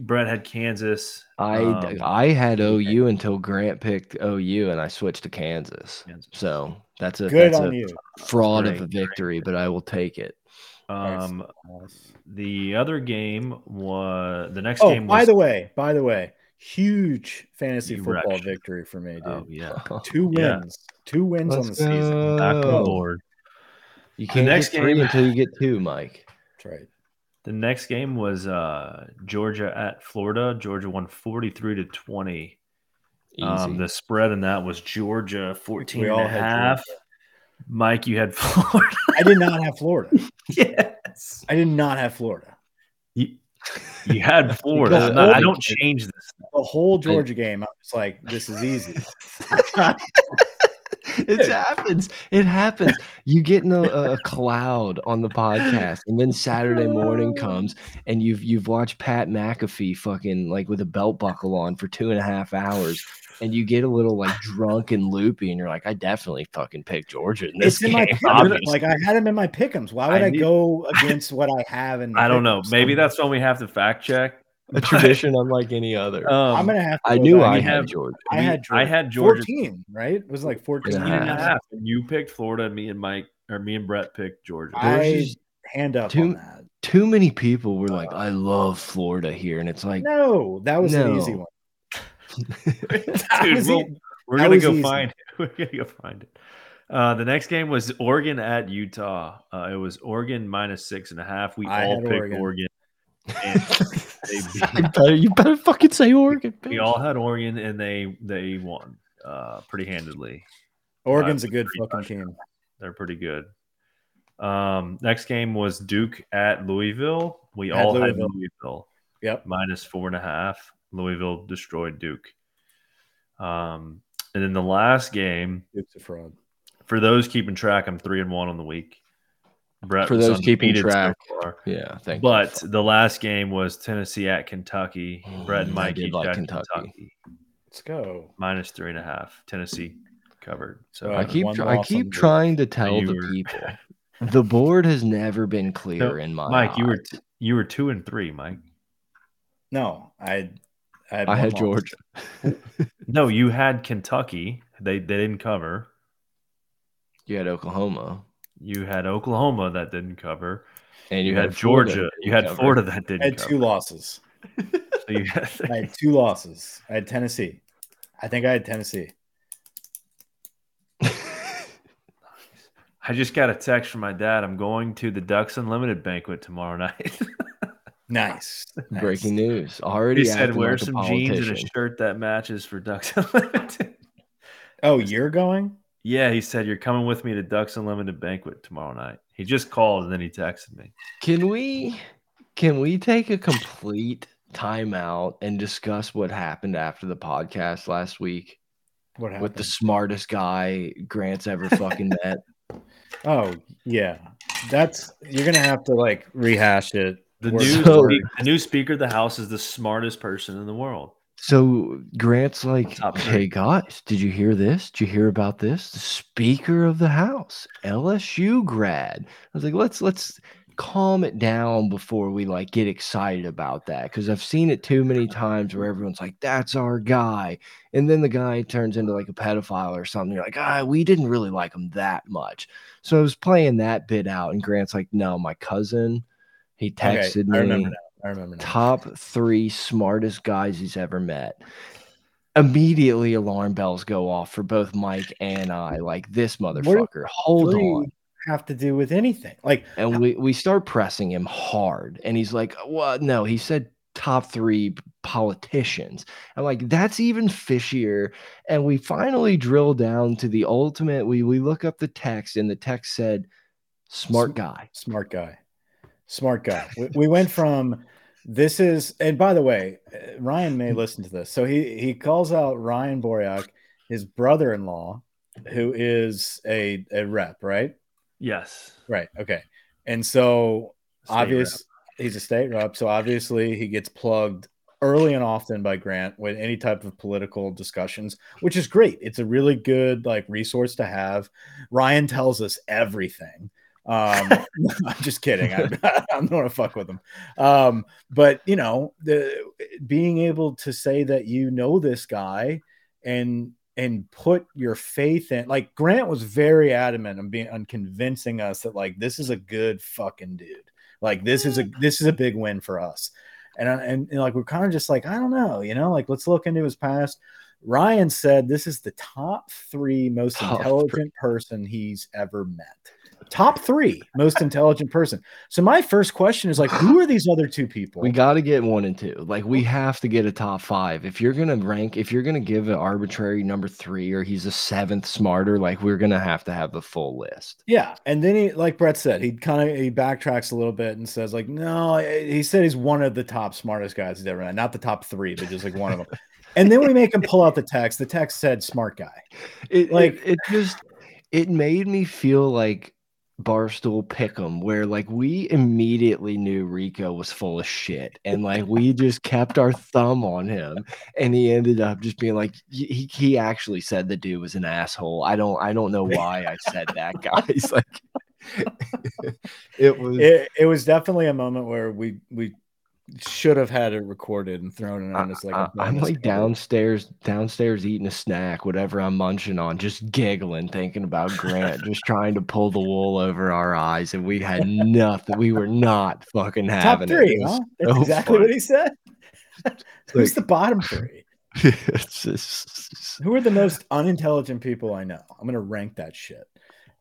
Brett had Kansas. I Um, I had OU until Grant picked OU, and I switched to Kansas. Kansas. So that's a Good that's on a you. fraud Great, of a victory, but I will take it. Um, Nice. the other game was the next Oh, game. Was, by the way, by the way, huge fantasy You football victory for me, dude. oh yeah, Two Yeah. wins. Two wins on the Let's season. back on board. You can't next get three game- until you get two, Mike. That's right. The next game was uh, Georgia at Florida. Georgia won forty three to twenty. Easy. Um, the spread in that was Georgia 14 We and a half. Georgia. Mike, you had Florida. I did not have Florida. yes. I did not have Florida. You, you had Florida. not- I don't change this. The whole Georgia game, I was like, this is easy. It happens. It happens. You get in a, a cloud on the podcast, and then Saturday morning comes, and you've you've watched Pat McAfee fucking like with a belt buckle on for two and a half hours, and you get a little like drunk and loopy, and you're like, I definitely fucking picked Georgia in this It's in my game. Like I had him in my pickums. Why would I I, need- go against what I have in? I don't know. pick'ems? Maybe that's when we have to fact check. A tradition unlike any other. Um, I'm gonna have. To I go knew back. I we had have- Georgia. I had. I had Georgia 14, right? It was like 14 And and a half. half. And you picked Florida, and me and Mike, or me and Brett picked Georgia. I hand up Two- on that. Too many people were like, I love Florida here, and it's like, No, that was an easy one. Dude, was we'll- we're gonna go easy. find it. We're gonna go find it. Uh, the next game was Oregon at Utah. Uh, it was Oregon minus six and a half. We I all picked Oregon. Oregon. And they beat- you better, you better fucking say Oregon. we all had Oregon, and they they won uh, pretty handedly. Oregon's a Uh, good fucking much. team. They're pretty good. Um, next game was Duke at Louisville. We Had all Louisville. had Louisville Yep. minus four and a half. Louisville destroyed Duke. Um, and then the last game Duke's a fraud. for those keeping track, I'm three and one on the week. Brett For those keeping undefeated so track. Yeah, thank But you. the last game was Tennessee at Kentucky. Oh, Brett and I Mike did each like had Kentucky. Kentucky. Let's go. minus three and a half. Tennessee covered. So I keep I keep trying to tell the were- people the board has never been clear No, in my Mike, you were you were two and three, Mike. No, I. I had, I had. Georgia. No, you had Kentucky. They they didn't cover. You had Oklahoma, You had Oklahoma that didn't cover. and You, you, had, Florida Georgia. that You had cover. Florida that didn't I had cover. two losses. So you had- I had two losses. I had Tennessee. I think I had Tennessee. I just got a text from my dad. I'm going to the Ducks Unlimited banquet tomorrow night. Nice. Nice. Breaking news. Already he said, "Wear like some jeans and a shirt that matches for Ducks Unlimited." Oh, you're going? Yeah, he said, "You're coming with me to Ducks Unlimited banquet tomorrow night." He just called and then he texted me. Can we can we take a complete timeout and discuss what happened after the podcast last week What happened? with the smartest guy Grant's ever fucking met? Oh, yeah. That's you're gonna have to like rehash it. The new, So- word. the new Speaker of the House is the smartest person in the world. So Grant's like, "Hey guys, did you hear this? Did you hear about this? The Speaker of the House, LSU grad." I was like, "Let's let's calm it down before we like get excited about that because I've seen it too many times where everyone's like, "That's our guy," and then the guy turns into like a pedophile or something. You're like, "Ah, we didn't really like him that much." So I was playing that bit out, and Grant's like, "No, my cousin." He Okay, texted I remember me. I remember now. top three smartest guys he's ever met. Immediately, alarm bells go off for both Mike and I. Like this motherfucker, hold Three on. Have to do with anything. Like And we we start pressing him hard, and he's like, "What? No." He said top three politicians. I'm like, that's even fishier. And we finally drill down to the ultimate. We we look up the text, and the text said, "Smart guy." smart guy. Smart guy. we, we went from this is and by the way, Ryan may listen to this. So he he calls out Ryan Boryak, his brother-in-law, who is a, a rep, right? Yes. Right. Okay. And so State obvious he's a state rep, so obviously he gets plugged early and often by Grant with any type of political discussions, which is great. It's a really good like resource to have. Ryan tells us everything. Um, I'm just kidding. I, I'm not to fuck with them. Um, but you know, the being able to say that you know this guy and and put your faith in like Grant was very adamant on being on convincing us that like this is a good fucking dude. Like this is a this is a big win for us. And and, and like we're kind of just like I don't know, you know, like let's look into his past. Ryan said this is the top three most top intelligent three. person he's ever met top three most intelligent person. So my first question is like, who are these other two people? We got to get one and two. Like we have to get a top five. If you're gonna rank, if you're gonna give an arbitrary number three, or he's a seventh smarter, like we're gonna have to have the full list. Yeah, and then he, like Brett said, he kind of he backtracks a little bit and says like, no, he said he's one of the top smartest guys he's ever met, not the top three, but just like one of them. and then we make him pull out the text. The text said "smart guy." It, like it, it just it made me feel like Barstool Pick'em, where like we immediately knew Rico was full of shit, and like we just kept our thumb on him, and he ended up just being like he he actually said the dude was an asshole. I don't I don't know why I said that, guys. like it was it, it was definitely a moment where we we should have had it recorded and thrown it on us like I, am like downstairs downstairs eating a snack whatever i'm munching on just giggling thinking about grant just trying to pull the wool over our eyes and we had nothing we were not fucking having Top three, it. Huh? That's so exactly funny. what he said who's like, the bottom three just... who are the most unintelligent people i know i'm gonna rank that shit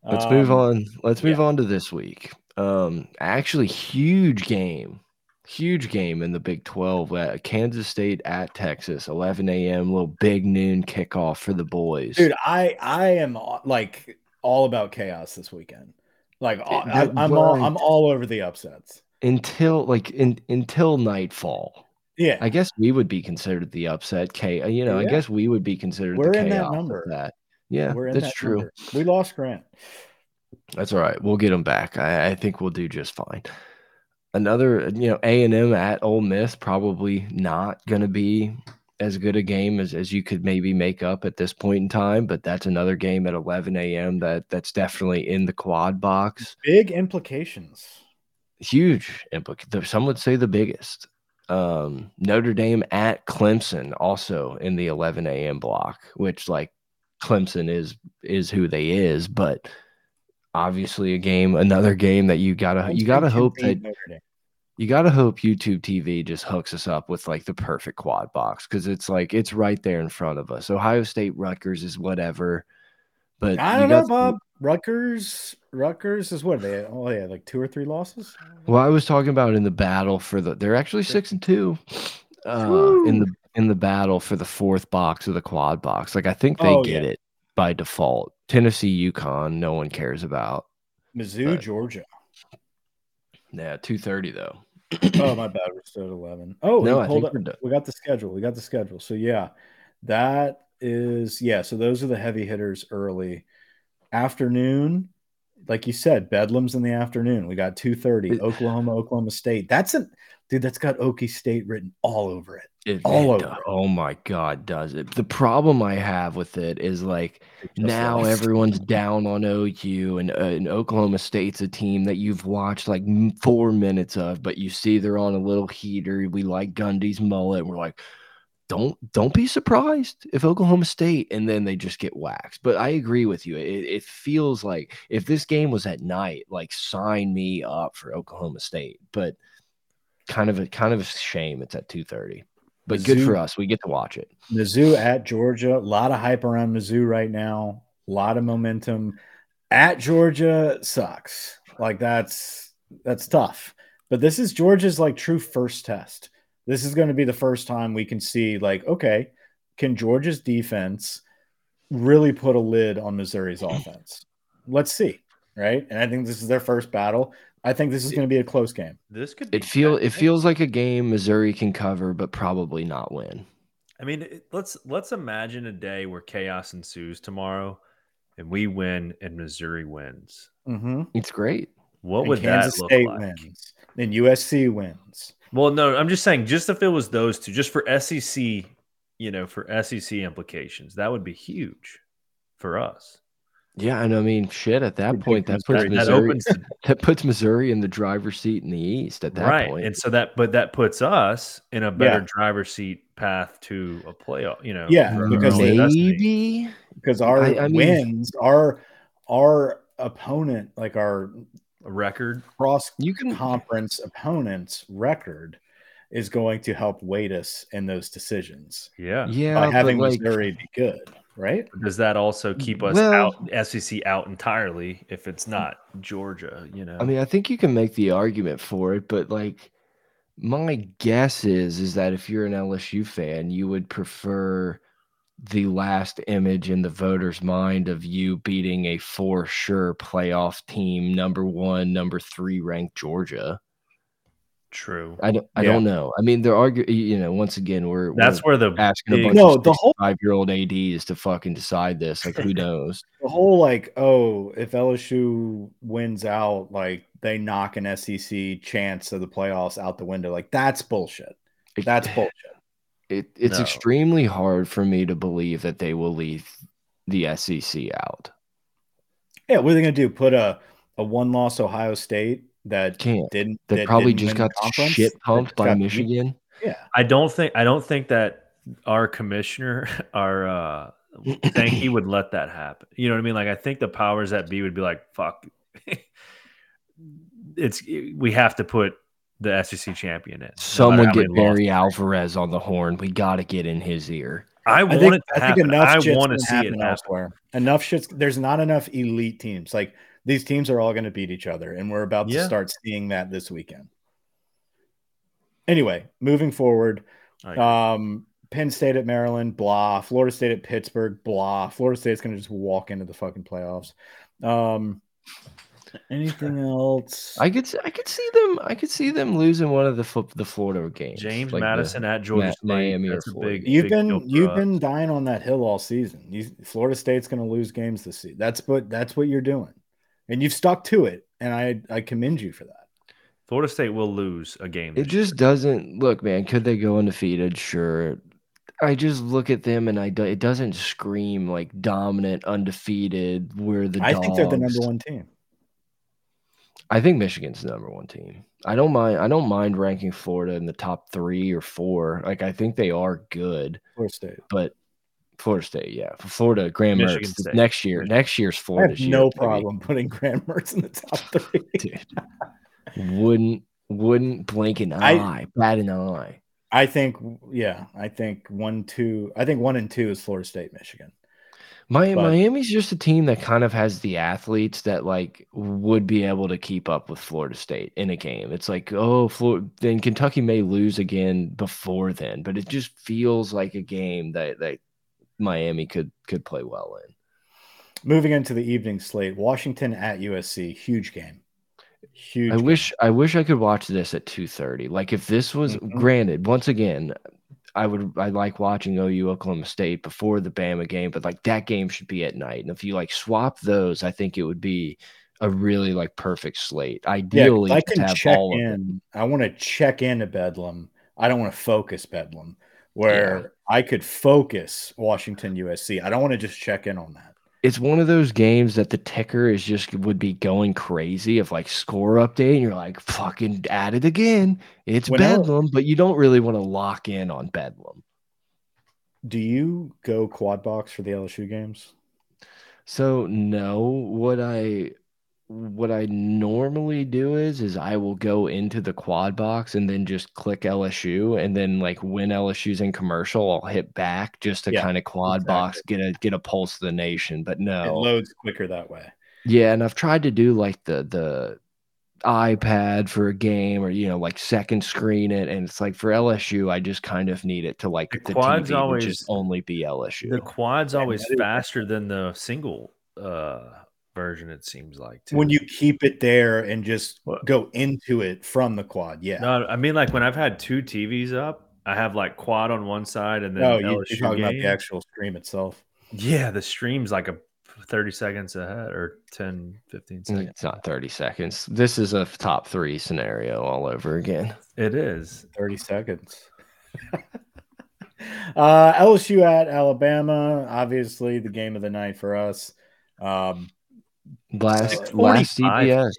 let's um, move on let's move yeah. on to this week um actually huge game huge game in the Big 12. Uh, Kansas State at Texas, 11 a.m. Little big noon kickoff for the boys. Dude, I I am uh, like all about chaos this weekend. Like I, am all I'm all over the upsets until like in, until nightfall. Yeah, I guess we would be considered the upset. K, uh, you know, yeah. I guess we would be considered. We're in that number. That yeah, that's that true. Number. We lost Grant. That's all right. We'll get him back. I, I think we'll do just fine another you know a and m at Ole Miss probably not going to be as good a game as, as you could maybe make up at this point in time but that's another game at 11 a.m that that's definitely in the quad box. Big implications. Huge implications some would say the biggest. Um, notre dame at clemson also in the 11 a.m block which like clemson is is who they is but obviously a game, another game that you gotta you gotta hope that you gotta hope YouTube TV just hooks us up with like the perfect quad box because it's like it's right there in front of us. Ohio State Rutgers is whatever, but I don't know, Bob. Rutgers, Rutgers is what they oh yeah, like two or three losses. Well, I was talking about in the battle for the they're actually six and two uh, in the in the battle for the fourth box of the quad box. Like I think they oh, get yeah. it by default. Tennessee, UConn, no one cares about. Mizzou, but, Georgia. Yeah, two thirty though. oh my bad, we're still at eleven. Oh no, hold up. We got the schedule. We got the schedule. So yeah, that is yeah. So those are the heavy hitters early. Afternoon, like you said, Bedlam's in the afternoon. We got two thirty. Oklahoma, Oklahoma State. That's a dude. That's got Okie State written all over it. It, all it, over. Oh my god, does it? The problem I have with it is like now lost. everyone's down on OU and, uh, and Oklahoma State's a team that you've watched like four minutes of, but you see they're on a little heater. We like Gundy's mullet. we're like, don't don't be surprised if Oklahoma State and then they just get waxed. But I agree with you. It, it feels like if this game was at night, like sign me up for Oklahoma State. But kind of a kind of a shame it's at two thirty. But Mizzou, good for us. We get to watch it. Mizzou at Georgia. A lot of hype around Mizzou right now. A lot of momentum. At Georgia sucks. Like that's that's tough. But this is Georgia's like true first test. This is going to be the first time we can see like, okay, can Georgia's defense really put a lid on Missouri's offense? Let's see. Right. And I think this is their first battle. I think this is going to be a close game. This could. It feel it feels like a game Missouri can cover, but probably not win. I mean, let's let's imagine a day where chaos ensues tomorrow, and we win, and Missouri wins. Mm-hmm. It's great. What and would Kansas that look State like? Wins. And USC wins. Well, no, I'm just saying, just if it was those two, just for SEC, you know, for SEC implications, that would be huge for us. Yeah, and I mean, shit. At that point, picked that puts Missouri. That opens the that puts Missouri in the driver's seat in the East. At that right, point, and so that but that puts us in a better Yeah. driver's seat path to a playoff. You know, Yeah, because own maybe because our I- I mean- wins, our our opponent, like our record. cross you can. conference opponent's record, is going to help weight us in those decisions Yeah. Yeah, by but having like, Missouri be good, right? Does that also keep us Well- out SEC out entirely if it's mm. not Georgia? You know, I mean, I think you can make the argument for it, but like my guess is is that if you're an LSU fan, you would prefer the last image in the voters' mind of you beating a for sure playoff team, number one, number three ranked Georgia. True. I don't, I Yeah. don't know. I mean, they're arguing. You know, once again, we're That's we're where the asking a bunch No, of the whole- five year old ads to fucking decide this. Like, who knows? The whole like, oh, if LSU wins out, like they knock an SEC chance of the playoffs out the window. Like that's bullshit. That's bullshit. It, it's No. extremely hard for me to believe that they will leave the SEC out. Yeah, what are they gonna do? Put a a one loss Ohio State that Can't. didn't They that probably didn't just got the conference, shit pumped by? Michigan. Yeah. I don't think I don't think that our commissioner, our uh think he would let that happen. You know what I mean? Like I think the powers that be would be like, fuck. it's we have to put the SEC champion in. Someone how get many losses. Barry Alvarez on the horn. We got to get in his ear. I I want think, it to I think enough I shit's want to gonna see it happen happen. elsewhere. Enough shit's there's not enough elite teams. Like these teams are all going to beat each other, and we're about to start seeing that this weekend. Anyway, moving forward, um, Penn State at Maryland, blah. Florida State at Pittsburgh, blah. Florida State's going to just walk into the fucking playoffs. Um, anything else? I could, s- I could see them. I could see them losing one of the fo- the Florida games. James like the- Madison at Georgia Ma- State. Miami or That's a big. You've big been you've us. been dying on that hill all season. You, Florida State's going to lose games this season. That's what that's what you're doing, and you've stuck to it. And I I commend you for that. Florida State will lose a game. It this year. just doesn't look, man. Could they go undefeated? Sure. I just look at them and I do, it doesn't scream like dominant, undefeated. We're the. I think they're the number one team. I think Michigan's the number one team. I don't mind. I don't mind ranking Florida in the top three or four. Like I think they are good, Florida State. but Florida State, yeah, for Florida, Michigan Mertz State. next year. Next year's Florida. no problem putting Graham Mertz in the top three. Dude, wouldn't wouldn't blink an I- eye, bat an eye. I think yeah, I think one two. I think one and two is Florida State, Michigan. Mi- But- Miami's just a team that kind of has the athletes that like would be able to keep up with Florida State in a game. It's like, oh, Florida, then Kentucky may lose again before then, but it just feels like a game that that Miami could could play well in. Moving into the evening slate, Washington at USC, huge game. Huge. I game. wish I wish I could watch this at 2:30. Like if this was Mhm. granted, once again, I would I like watching OU Oklahoma State before the Bama game, but like that game should be at night. And if you like swap those, I think it would be a really like perfect slate. Yeah, Ideally, I can have check in. I want to check into Bedlam. I don't want to focus Bedlam, where I could focus Washington USC. I don't want to just check in on that. It's one of those games that the ticker is just would be going crazy of like score update, and you're like, fucking at it again. It's Whenever- Bedlam, but you don't really want to lock in on Bedlam. Do you go quad box for the LSU games? So no, what I what I normally do is is I will go into the quad box and then just click LSU and then like when LSU's in commercial, I'll hit back just to Yeah, kind of quad box get a get a pulse of the nation. But no It loads quicker that way. yeah, and I've tried to do like the the iPad for a game or you know like second screen it and it's like for LSU I just kind of need it to like The the, quad's TV always- just only be LSU. The quad's always faster than the single uh version. It seems like too. When you keep it there and just What? go into it from the quad, yeah. no, I mean like when I've had two TVs up, I have like quad on one side and then No, you, LSU you're talking about game. the actual stream itself. Yeah, the stream's like a 30 seconds ahead or 10, 15 Mm, seconds. It's not 30 seconds. This is a top three scenario all over again. It is. 30 seconds. uh, LSU at Alabama, obviously the game of the night for us. Um, last last CBS.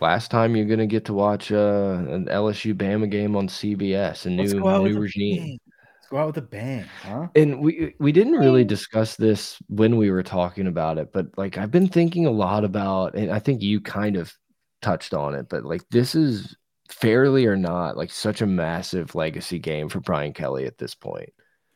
Last time you're gonna get to watch uh, an LSU Bama game on CBS, a new new regime. Let's go out with a bang, huh? And we we didn't really discuss this when we were talking about it, but like I've been thinking a lot about, and I think you kind of touched on it, but like this is fairly or not, like such a massive legacy game for Brian Kelly at this point.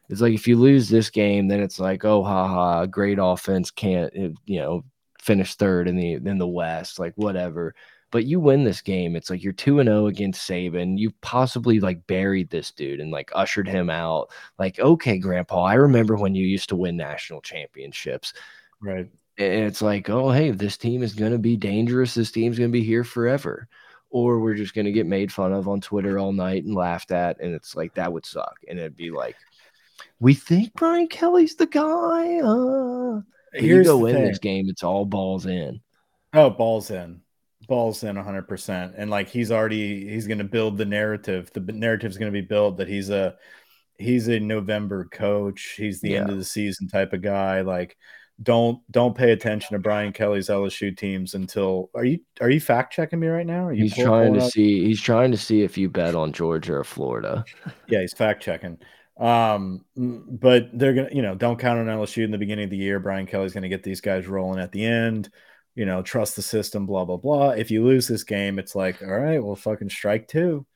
It's like if you lose this game, then it's like, oh, haha, great offense can't, you know, finish third in the in the West, like whatever. But you win this game, it's like you're two and zero oh against Saban. You possibly like buried this dude and like ushered him out. Like, okay, Grandpa, I remember when you used to win national championships. Right. And it's like, oh, hey, this team is going to be dangerous. This team's going to be here forever or we're just going to get made fun of on Twitter all night and laughed at. And it's like, that would suck. And it'd be like, we think Brian Kelly's the guy. Uh, you go win thing. this game, it's all balls in. Oh, balls in. Balls in 100%. And like he's already, he's going to build the narrative. The narrative's going to be built that he's a, he's a November coach. He's the yeah. end of the season type of guy. Like, don't don't pay attention to Brian Kelly's LSU teams until are you are you fact checking me right now? he's trying to see he's trying to see if you bet on Georgia or Florida. Yeah, he's fact checking. Um, but they're gonna you know don't count on LSU in the beginning of the year. Brian Kelly's gonna get these guys rolling at the end. You know, trust the system. Blah blah blah. If you lose this game, it's like all right, well, fucking strike two.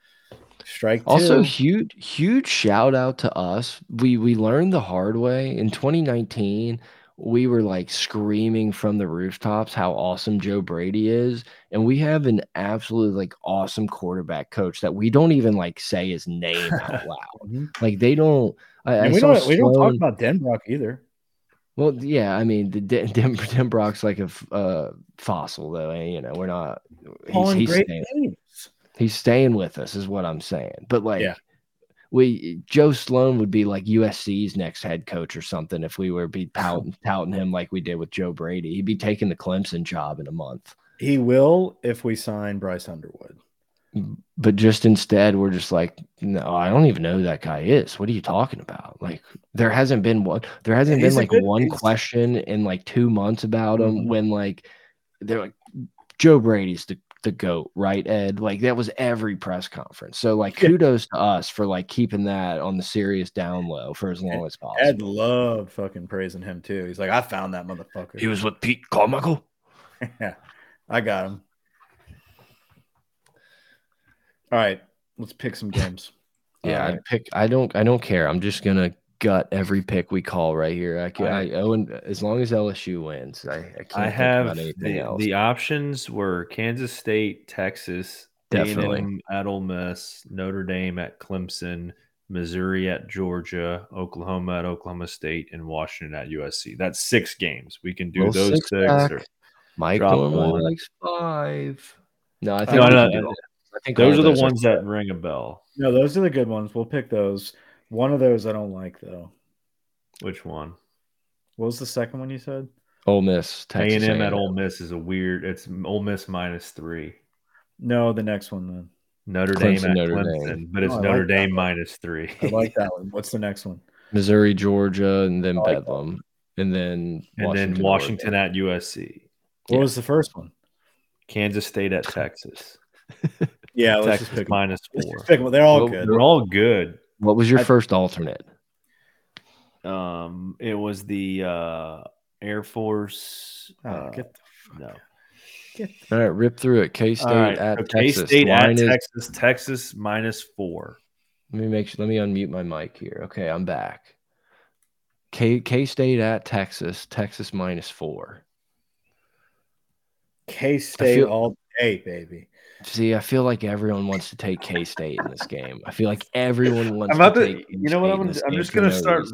Strike two. Also, huge huge shout out to us. We we learned the hard way in 2019 we were like screaming from the rooftops how awesome Joe Brady is. And we have an absolutely like awesome quarterback coach that we don't even like say his name out loud. Mm-hmm. like they don't. I, I we don't. We don't talk about Denbrock either. Well, yeah, I mean, the Den, Den, Denbrock's like a uh, fossil, though. And, you know, we're not. He's, he's staying, he's staying with us, is what I'm saying. But like, yeah we Joe Sloan would be like USC's next head coach or something if we were be touting, touting him like we did with Joe Brady. He'd be taking the Clemson job in a month. He will if we sign Bryce Underwood. But just instead, we're just like, no, I don't even know who that guy is. What are you talking about? Like, there hasn't been one. There hasn't been like one piece. question in like two months about him. Mm -hmm. When like they're like Joe Brady's the the goat, right, Ed? Like that was every press conference. So like kudos to us for like keeping that on the serious down low for as long as possible. Ed loved fucking praising him too. He's like, I found that motherfucker. He was with Pete Carmichael. yeah, I got him. All right, let's pick some games. Yeah, uh, right. I pick. I don't. I don't care. I'm just gonna gut every pick we call right here. I can. I, I own as long as LSU wins. I, I can't. I have the, the, options were Kansas State, Texas, definitely at Ole Miss, Notre Dame at Clemson, Missouri at Georgia, Oklahoma at Oklahoma State, and Washington at USC. That's six games. We can do those six. six or Mike normally likes five. No, I think no, no, no, I think those are the ones that ring a bell. No, those are the good ones. We'll pick those. One of those I don't like though. Which one? What was the second one you said? Ole Miss. A and M at Ole Miss is a weird. It's Ole Miss minus three. No, the next one then. Notre Clemson, Dame at Notre Clemson, Dame. but oh, it's oh, Notre like Dame minus three. I like that one. What's the next one? Missouri, Georgia, and then oh, like Bedlam, that. and then and Washington, then Washington at USC. What yeah. was the first one? Kansas State at Texas. yeah, let's Texas just pick minus four. Pick They're all well, good. They're all good. What was your I, first alternate? Um, it was the uh, Air Force. Oh, uh, get the no. Get the... All right, rip through it. K State right, at K State at is... Texas. Texas minus four. Let me make sure. Let me unmute my mic here. Okay, I'm back. K K State at Texas. Texas minus four. K State feel... all day, baby. See, I feel like everyone wants to take K State in this game. I feel like everyone wants. I'm about to. to you know what? I'm, I'm just gonna start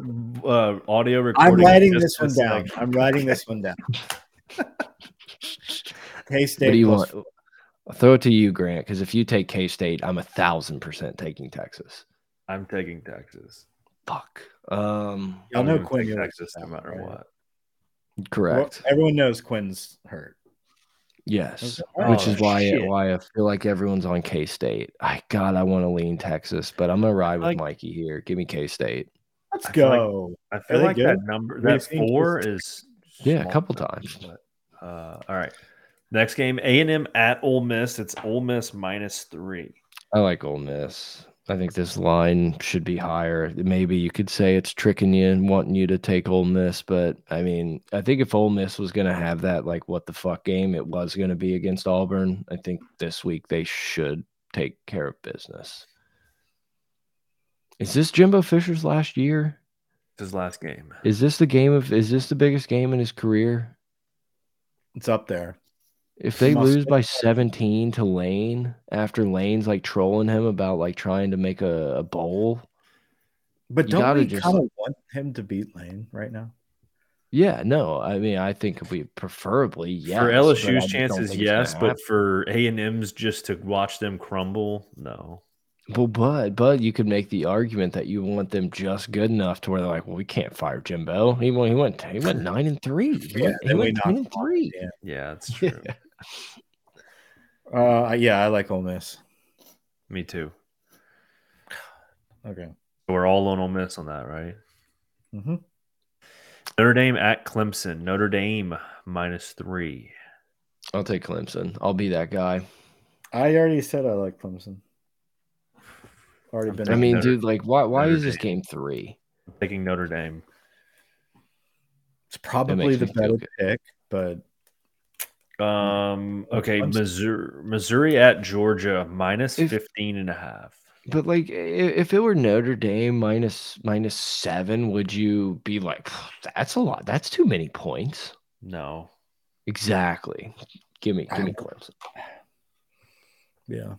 uh, audio recording. I'm writing this one down. Like... I'm writing this one down. K State. What do you want? I'll throw it to you, Grant, because if you take K State, I'm a thousand percent taking Texas. I'm taking Texas. Fuck. Um, y'all know Quinn Texas no matter right? what. Correct. Well, everyone knows Quinn's hurt. Yes, oh, which is why shit. why I feel like everyone's on K State. I God, I want to lean Texas, but I'm gonna ride with like, Mikey here. Give me K State. Let's go. I feel like, I feel like that number, that four is Yeah, a couple numbers, times. but, uh, all right. Next game, A and M at Ole Miss. It's Ole Miss minus three. I like Ole Miss. I think this line should be higher. Maybe you could say it's tricking you and wanting you to take Ole Miss, but I mean, I think if Ole Miss was going to have that like what the fuck game it was going to be against Auburn, I think this week they should take care of business. Is this Jimbo Fisher's last year? His last game. Is this the game of is this the biggest game in his career? It's up there. If they Must lose be. by 17 to Lane after Lane's like trolling him about like trying to make a, a bowl, But You don't gotta we just- kind of want him to beat Lane right now? Yeah, no, I mean, I think we preferably yes. for but I LSU's chances, think it's gonna yes, but for A and M's just to watch them crumble, no. Well, but but you could make the argument that you want them just good enough to where they're like, well, we can't fire Jimbo. He went, he went, he went nine and three. He Yeah, went, he went nine and three. Yeah. Yeah, it's true. Uh, yeah, I like Ole Miss. Me too. Okay. We're all on Ole Miss on that, right? hmm Notre Dame at Clemson. Notre Dame minus three. I'll take Clemson. I'll be that guy. I already said I like Clemson. Already been. I mean, Notre- dude, like, why why Notre is this Dame. game three? I'm taking Notre Dame. it's probably the me better pick, but Um, Oh, okay, Clemson. Missouri, Missouri at Georgia minus If- 15 and a half. But like, if it were Notre Dame minus minus seven, would you be like, that's a lot? That's too many points. No. Exactly. Give me, give me I- Clemson. yeah.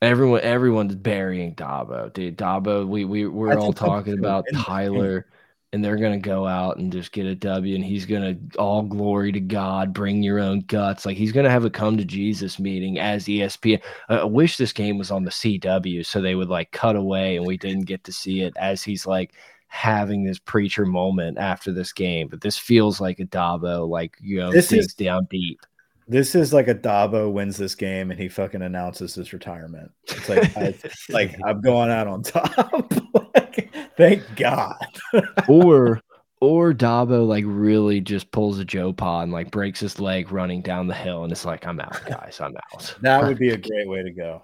Everyone, everyone's burying Dabo, dude. Dabo, we we we're all talking about win this. Tyler, and they're gonna go out and just get a W, and he's gonna all glory to God, bring your own guts. Like he's gonna have a come to Jesus meeting as ESPN. I I wish this game was on the CW so they would like cut away and we didn't get to see it as he's like having this preacher moment after this game. But this feels like a Dabo, like you know, This is- down deep. This is like a Dabo wins this game and he fucking announces his retirement. It's like, I, like I'm going out on top. like, thank God. or or Dabo like really just pulls a Joe Pod and like breaks his leg running down the hill and it's like I'm out, guys, I'm out. That would be a great way to go.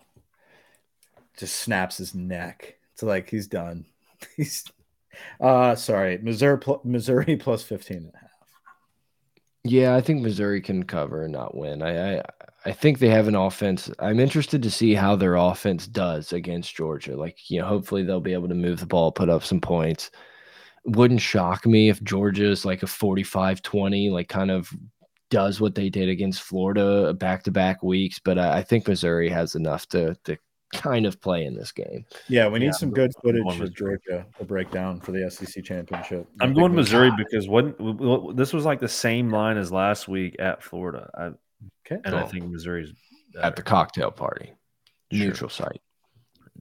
Just snaps his neck. It's like he's done. He's uh sorry, Missouri Missouri plus 15 and a half. Yeah, I think Missouri can cover and not win. I, I I think they have an offense. I'm interested to see how their offense does against Georgia. Like, you know, hopefully they'll be able to move the ball, put up some points. Wouldn't shock me if Georgia is like a 45-20, like kind of does what they did against Florida back to back weeks. But I, I think Missouri has enough to to kind of play in this game. Yeah, we need Yeah, some good footage of Missouri. Georgia to break down for the SEC championship. I'm Big going win. Missouri because what this was like the same line as last week at Florida. I, Okay. and I think Missouri's At the cocktail party, Sure. neutral site.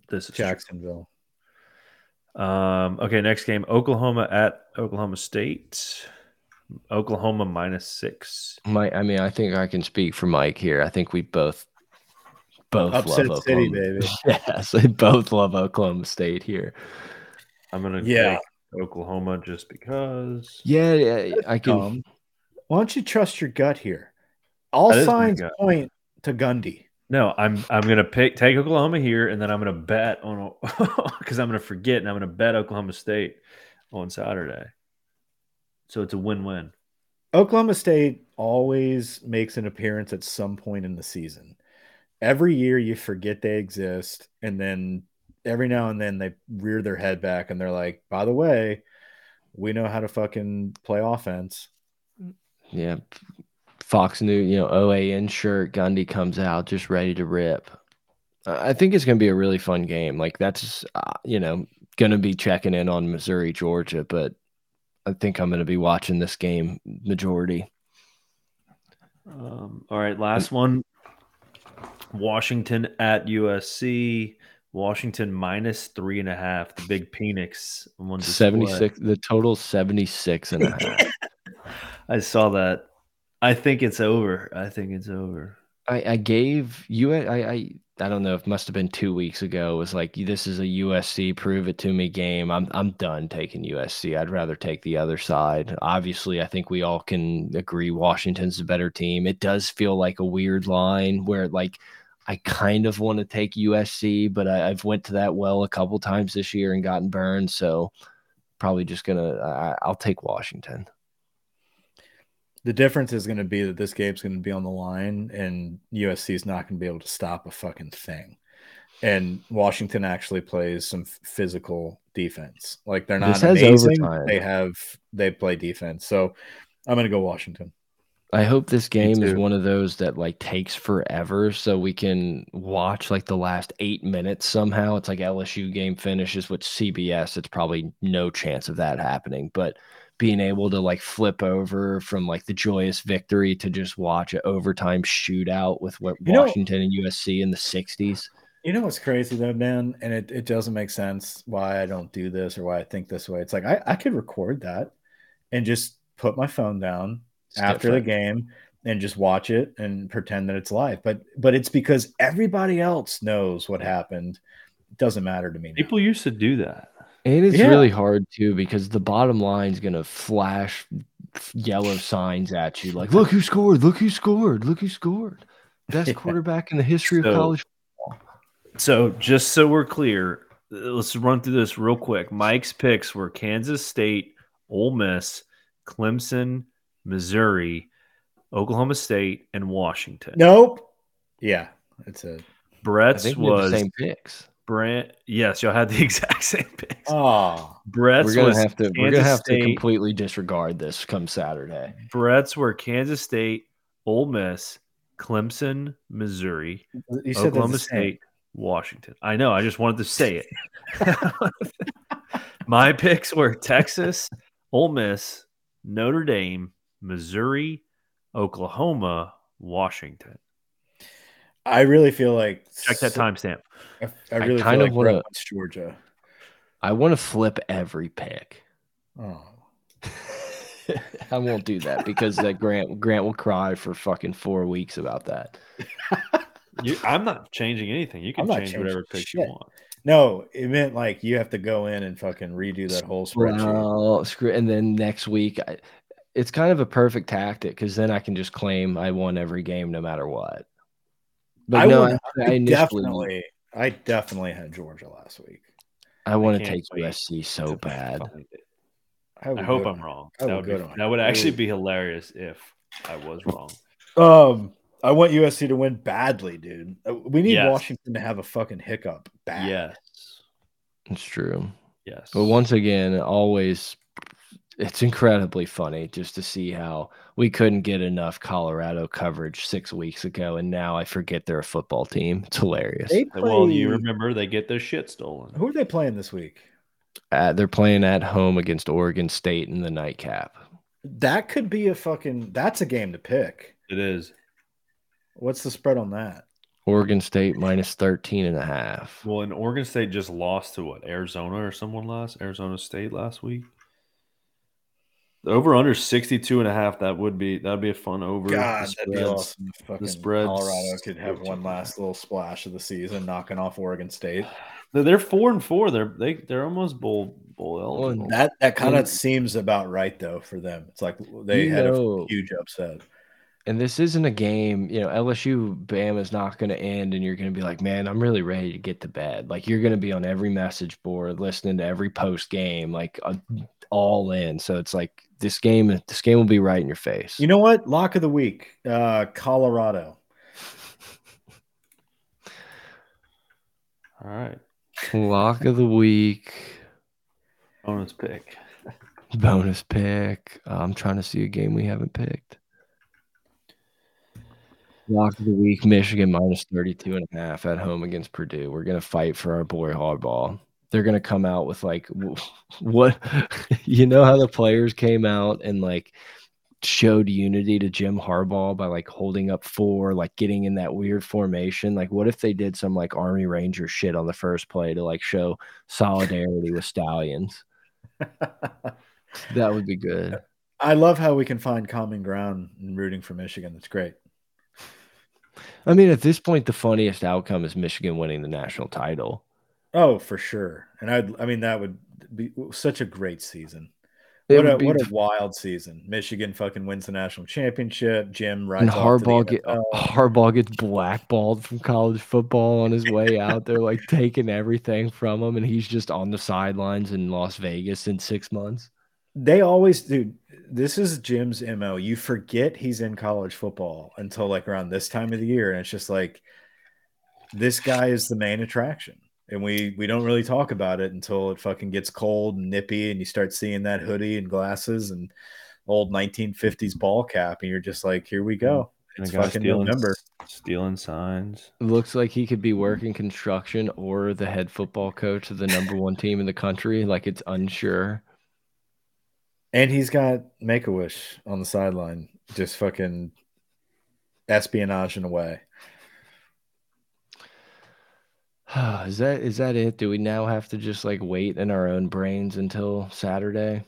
This is true. Jacksonville. Um, okay, next game Oklahoma at Oklahoma State. Oklahoma minus six. Mike, I mean, I think I can speak for Mike here. I think we both both Upset love City, Oklahoma. baby. Yes, they both love Oklahoma State here. I'm gonna Yeah. take Oklahoma just because. Yeah, yeah I can. Um, why don't you trust your gut here? All That is my signs point to Gundy. No, I'm I'm gonna pick take Oklahoma here, and then I'm gonna bet on because I'm gonna forget, and I'm gonna bet Oklahoma State on Saturday. So it's a win-win. Oklahoma State always makes an appearance at some point in the season. Every year you forget they exist, and then every now and then they rear their head back and they're like, by the way, we know how to fucking play offense. Yeah, Fox News, you know, OAN shirt. Gundy comes out just ready to rip. I I think it's going to be a really fun game. Like that's, uh, you know, going to be checking in on Missouri, Georgia, but I think I'm going to be watching this game majority. Um, all right, last one. Washington at USC. Washington minus three and a half. The big Phoenix on 76 the total 76 and a half I saw that. I think it's over. I think it's over. I, I gave you I, I I don't know, it must have been two weeks ago. It was like this is a USC prove it to me game. I'm I'm done taking USC. I'd rather take the other side. Obviously, I think we all can agree Washington's a better team. It does feel like a weird line where like I kind of want to take USC, but I, have went to that well a couple times this year and gotten burned. So probably just gonna I, I'll take Washington. The difference is going to be that this game's going to be on the line, and USC is not going to be able to stop a fucking thing. And Washington actually plays some physical defense. Like they're not amazing. Overtime. They have they play defense. So I'm going to go Washington. I hope this game is one of those that like takes forever so we can watch like the last eight minutes somehow. It's like LSU game finishes with CBS. It's probably no chance of that happening, but being able to like flip over from like the joyous victory to just watch an overtime shootout with what you Washington know, and USC in the 60s. You know what's crazy though, man? And it, it doesn't make sense why I don't do this or why I think this way. It's like I, I could record that and just put my phone down it's after different. the game and just watch it and pretend that it's live. But but it's because everybody else knows what happened. It doesn't matter to me. People used to do that. And it's yeah. really hard too because the bottom line is going to flash yellow signs at you like, look who scored, look who scored, look who scored. Best yeah. quarterback in the history so, of college football. So, just so we're clear, uh, let's run through this real quick. Mike's picks were Kansas State, Ole Miss, Clemson, Missouri, Oklahoma State, and Washington. Nope. Yeah, it's a. Brett's was same picks. Brent, yes, y'all had the exact same picks. Oh, Brett's we're gonna have to Kansas we're gonna have State. to completely disregard this come Saturday. Brett's were Kansas State, Ole Miss, Clemson, Missouri, Oklahoma State, Washington. I know. I just wanted to say it. My picks were Texas, Ole Miss, Notre Dame, Missouri, Oklahoma, Washington. I really feel like check that timestamp. I, I really I kind of like want to Georgia. I want to flip every pick. Oh. I won't do that because that Grant Grant will cry for fucking four weeks about that. you, I'm not changing anything. You can change whatever pick shit. you want. No, it meant like you have to go in and fucking redo that whole spreadsheet. Well, screw, and then next week, I, it's kind of a perfect tactic because then I can just claim I won every game no matter what. But I no, would, I, I definitely, I definitely had Georgia last week. I want to take wait. USC so bad. I, I hope I'm wrong. That would, be, that would actually be hilarious if I was wrong. Um, I want USC to win badly, dude. Uh, we need yes. Washington to have a fucking hiccup. Bad. Yes, it's true. Yes, but once again, always it's incredibly funny just to see how we couldn't get enough Colorado coverage six weeks ago, and now I forget they're a football team. It's hilarious. Play... Well, you remember they get their shit stolen. Who are they playing this week? Uh, they're playing at home against Oregon State in the nightcap. That could be a fucking. That's a game to pick. It is. What's the spread on that? Oregon State minus 13 and a half. Well, and Oregon State just lost to what? Arizona or someone last? Arizona State last week? The over under 62 and a half. That would be that would be a fun over. God, that'd be awesome. the spread Colorado could have one last little splash of the season, knocking off Oregon State. They're four and four. They're they they're almost bowl bowl eligible. That that kind of seems about right though for them. It's like they had know, a huge upset. And this isn't a game, you know, LSU Bam is not going to end, and you're going to be like, man, I'm really ready to get to bed. Like you're going to be on every message board, listening to every post game, like uh, all in. So it's like this game, this game will be right in your face. You know what? Lock of the week, uh, Colorado. All right. Lock of the week. Bonus pick. Bonus pick. I'm trying to see a game we haven't picked. Lock of the week, Michigan minus 32 and a half at home against Purdue. We're going to fight for our boy Harbaugh they're gonna come out with like what you know how the players came out and like showed unity to Jim Harbaugh by like holding up four, like getting in that weird formation. Like, what if they did some like Army Ranger shit on the first play to like show solidarity with Stalions? that would be good. I love how we can find common ground in rooting for Michigan. That's great. I mean, at this point, the funniest outcome is Michigan winning the national title. Oh, for sure. And I, I mean, that would be such a great season. What a, what a wild season! Michigan fucking wins the national championship. Jim rides and Harbaugh get Harbaugh gets blackballed from college football on his way out. They're like taking everything from him, and he's just on the sidelines in Las Vegas in six months. They always do. This is Jim's mo. You forget he's in college football until like around this time of the year, and it's just like this guy is the main attraction and we we don't really talk about it until it fucking gets cold and nippy and you start seeing that hoodie and glasses and old 1950s ball cap and you're just like here we go. It's fucking stealing, November. stealing signs. Looks like he could be working construction or the head football coach of the number one team in the country like it's unsure. And he's got make-a-wish on the sideline just fucking espionage in a way is that is that it? Do we now have to just like wait in our own brains until Saturday?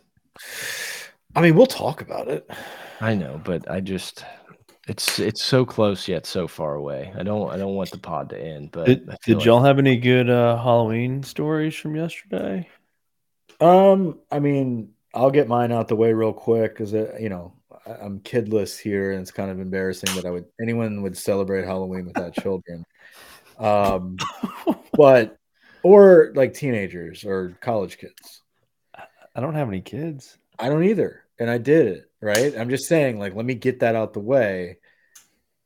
I mean, we'll talk about it. I know, but I just it's it's so close yet so far away. I don't I don't want the pod to end. But did, did like... y'all have any good uh, Halloween stories from yesterday? Um, I mean, I'll get mine out the way real quick because you know I'm kidless here, and it's kind of embarrassing that I would anyone would celebrate Halloween without children. Um, but or like teenagers or college kids. I don't have any kids. I don't either, and I did it right. I'm just saying, like, let me get that out the way,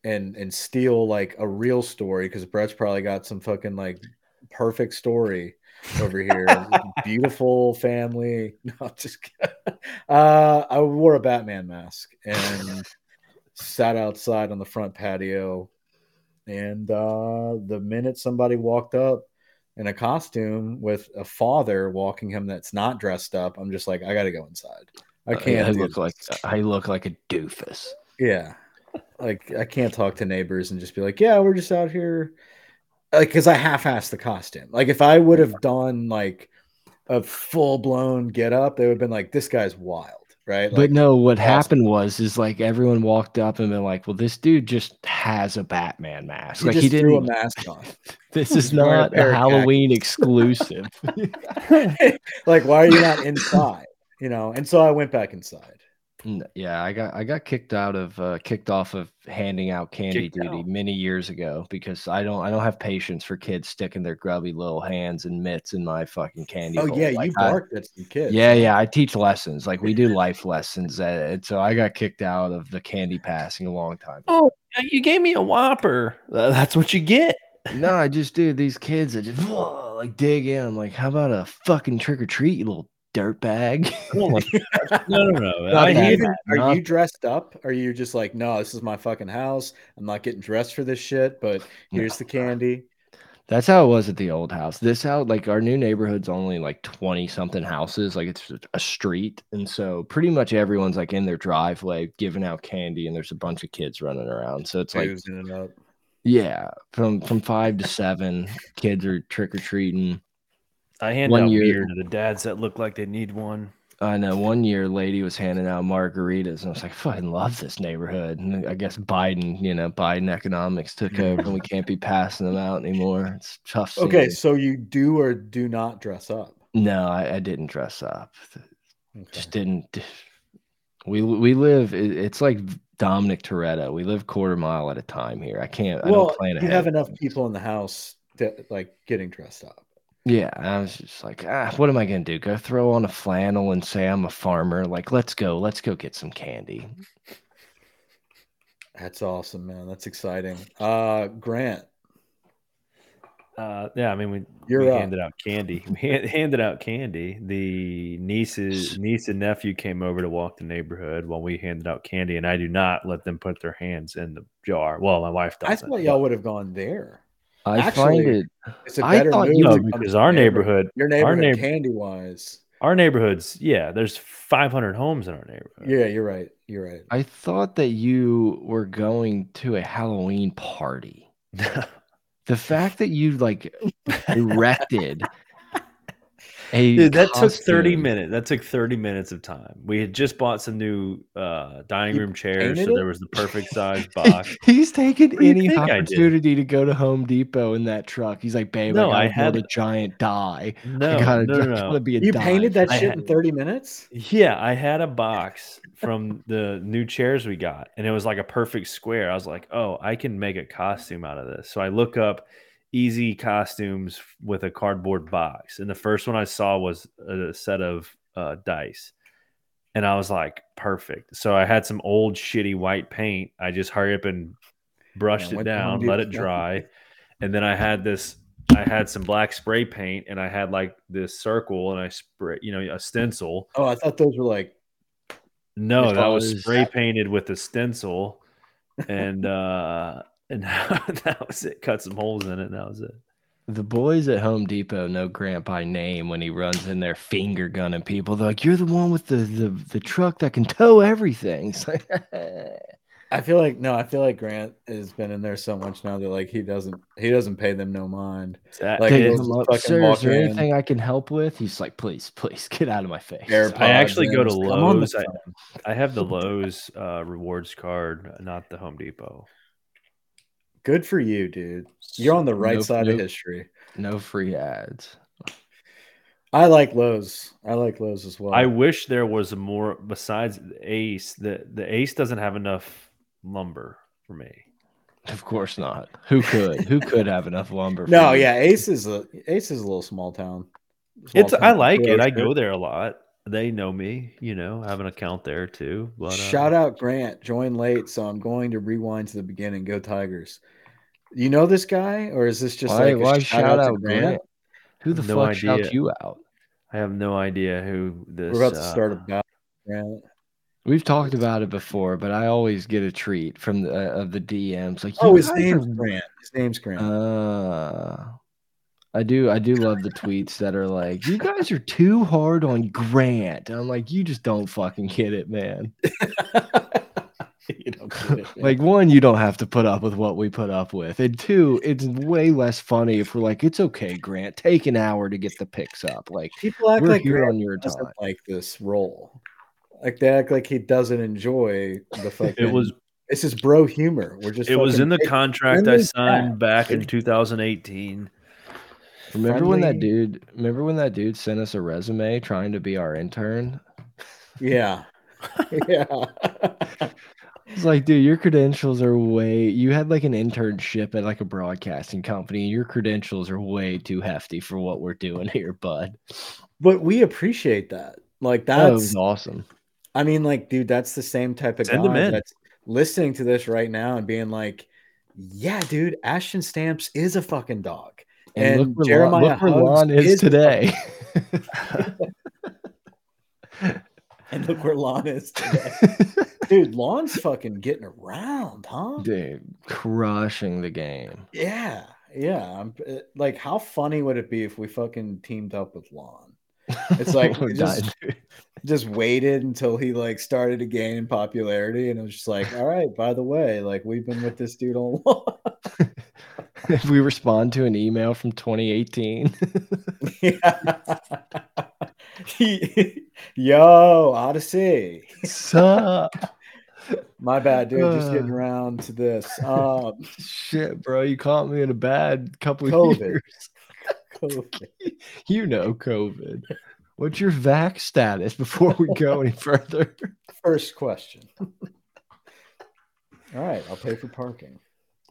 and and steal like a real story because Brett's probably got some fucking like perfect story over here. Beautiful family. No, just kidding. uh, I wore a Batman mask and sat outside on the front patio and uh, the minute somebody walked up in a costume with a father walking him that's not dressed up, I'm just like, I got to go inside. I can't. Uh, I look like I look like a doofus. Yeah, like I can't talk to neighbors and just be like, yeah, we're just out here, like because I half-assed the costume. Like if I would have done like a full-blown get up, they would have been like, this guy's wild right? Like, but no, what happened was is like everyone walked up and been like, "Well, this dude just has a Batman mask. He like he didn't threw a mask on. This is not a, a Halloween exclusive. like, why are you not inside? You know." And so I went back inside. Yeah, I got I got kicked out of uh, kicked off of handing out candy kicked duty out. many years ago because I don't I don't have patience for kids sticking their grubby little hands and mitts in my fucking candy. Oh bowl. yeah, like, you barked at some kids. Yeah, yeah, I teach lessons like we do life lessons, and so I got kicked out of the candy passing a long time. Oh, you gave me a whopper. That's what you get. no, I just do these kids that just like dig in. I'm like, how about a fucking trick or treat, you little dirtbag. no, no, no. Are, you, are you dressed up? Are you just like, no, this is my fucking house. I'm not getting dressed for this shit, but here's the candy. That's how it was at the old house. This house, like our new neighborhood's only like 20 something houses. Like it's a street. And so pretty much everyone's like in their driveway giving out candy and there's a bunch of kids running around. So it's like, yeah, from, from five to seven kids are trick or treating. I hand one out year, beer to the dads that look like they need one. I know one year lady was handing out margaritas, and I was like, I fucking love this neighborhood. And I guess Biden, you know, Biden economics took over, and we can't be passing them out anymore. It's tough. Scene. Okay, so you do or do not dress up? No, I, I didn't dress up. Okay. Just didn't. We we live. It's like Dominic Toretto. We live quarter mile at a time here. I can't. Well, I don't plan ahead. You have enough people in the house that like getting dressed up. Yeah, I was just like, ah, what am I gonna do? Go throw on a flannel and say I'm a farmer? Like, let's go, let's go get some candy. That's awesome, man. That's exciting. Uh, Grant. Uh, yeah, I mean, we, You're we handed out candy. We handed out candy. The nieces, niece and nephew came over to walk the neighborhood while we handed out candy, and I do not let them put their hands in the jar. Well, my wife does. I thought y'all would have gone there. I Actually, find it. It's a better I thought, you know, because our neighborhood, your neighborhood, our neighborhood, candy wise, our neighborhoods, yeah, there's 500 homes in our neighborhood. Yeah, you're right. You're right. I thought that you were going to a Halloween party. the fact that you like erected A Dude, that took 30 minutes. That took 30 minutes of time. We had just bought some new uh, dining You room chairs, so painted there was the perfect size box. He's taken What do you any think I did? opportunity to go to Home Depot in that truck. He's like, babe, No, I I had- a giant die. No, I gotta, no, I no, gotta no. be a You die. painted that I shit had- in 30 minutes? Yeah, I had a box from the new chairs we got, and it was like a perfect square. I was like, oh, I can make a costume out of this. So I look up easy costumes with a cardboard box, and the first one I saw was a set of uh, dice. And I was like, perfect. So I had some old shitty white paint. I just hurry up and brushed Yeah, it down, let it dry. And then I had this, I had some black spray paint and I had like this circle and I spray, you know, a stencil. Oh, I thought those were like No, that was spray painted with a stencil. And, uh, and that was it. Cut some holes in it. And that was it. The boys at Home Depot know Grant by name when he runs in there finger gunning people. They're like, "You're the one with the the, the truck that can tow everything." It's like, I feel like no, I feel like Grant has been in there so much now that like he doesn't he doesn't pay them no mind. That- Like, Pick he'll it- him just up, fucking sir. Is there in. anything I can help with? He's like, "Please, please, get out of my face." AirPods I actually go to just come on the Lowe's. I- I have the Lowe's uh, rewards card, not the Home Depot. Good for you, dude. You're on the right Nope, side nope. of history. No free ads. I like Lowe's. I like Lowe's as well. I wish there was more besides Ace. The the Ace doesn't have enough lumber for me. Of course not. Who could? Who could have enough lumber? for no, you? yeah, Ace is a Ace is a little small town. Small It's I like it. I go there a lot. They know me. You know, I have an account there too. But uh, Shout out Grant, join late, so I'm going to rewind to the beginning. Go Tigers! You know this guy, or is this just why? like a why shout, out, to Grant? Grant? Who the No fuck shouts idea. you out? I have no idea who this. We're about to uh, start a battle. Grant. We've talked about it before, but I always get a treat from the uh, of the DMs. Like, Oh, his guys name's are- Grant. His name's Grant. Uh, I do. I do love the tweets that are like, "You guys are too hard on Grant." I'm like, you just don't fucking get it, man. you don't it. Like, one, you don't have to put up with what we put up with, and two, it's way less funny if we're like, "It's okay, Grant. Take an hour to get the picks up." Like, people act like here Grant on your doesn't time. like this role. Like they act like he doesn't enjoy the fucking. It was This is bro humor. We're just. it was in the contract I signed chat. back in 2018. Remember when that dude? Remember when that dude sent us a resume trying to be our intern? Yeah. yeah. It's like, dude, your credentials are way. You had like an internship at like a broadcasting company. and Your credentials are way too hefty for what we're doing here, bud. but we appreciate that. Like That that's. was awesome. I mean, like, dude, that's the same type of Send 'em guy that's listening to this right now and being like, "Yeah, dude, Ashton Stamps is a fucking dog." And, And look where, Jeremiah Lon, look where Lon is, is today. And look where Lon is today. dude, Lon's fucking getting around, huh? dude, crushing the game. Yeah, yeah. I'm uh, like, how funny would it be if we fucking teamed up with Lon? It's like, just-. Just waited until he like started to gain popularity, and it was just like, all right. By the way, like we've been with this dude all along. if we respond to an email from 2018, yeah. He- Yo, Odyssey. sup? My bad, dude. Just getting Uh. around to this. Um, Shit, bro, you caught me in a bad couple of COVID. years. COVID. You know, COVID. What's your vac status before we go any further? First question. All right, I'll pay for parking.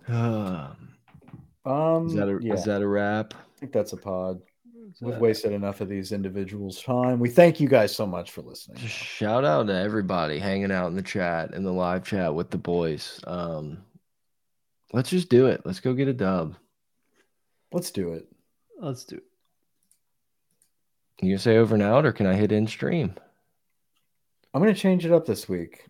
Um, Um, is that a yeah, is that a wrap? I think that's a pod. We've wasted enough of these individuals' time. We thank you guys so much for listening. Just shout out to everybody hanging out in the chat in the live chat with the boys. Um, let's just do it. Let's go get a dub. Let's do it. Let's do it. You say over and out, or can I hit in stream? I'm going to change it up this week.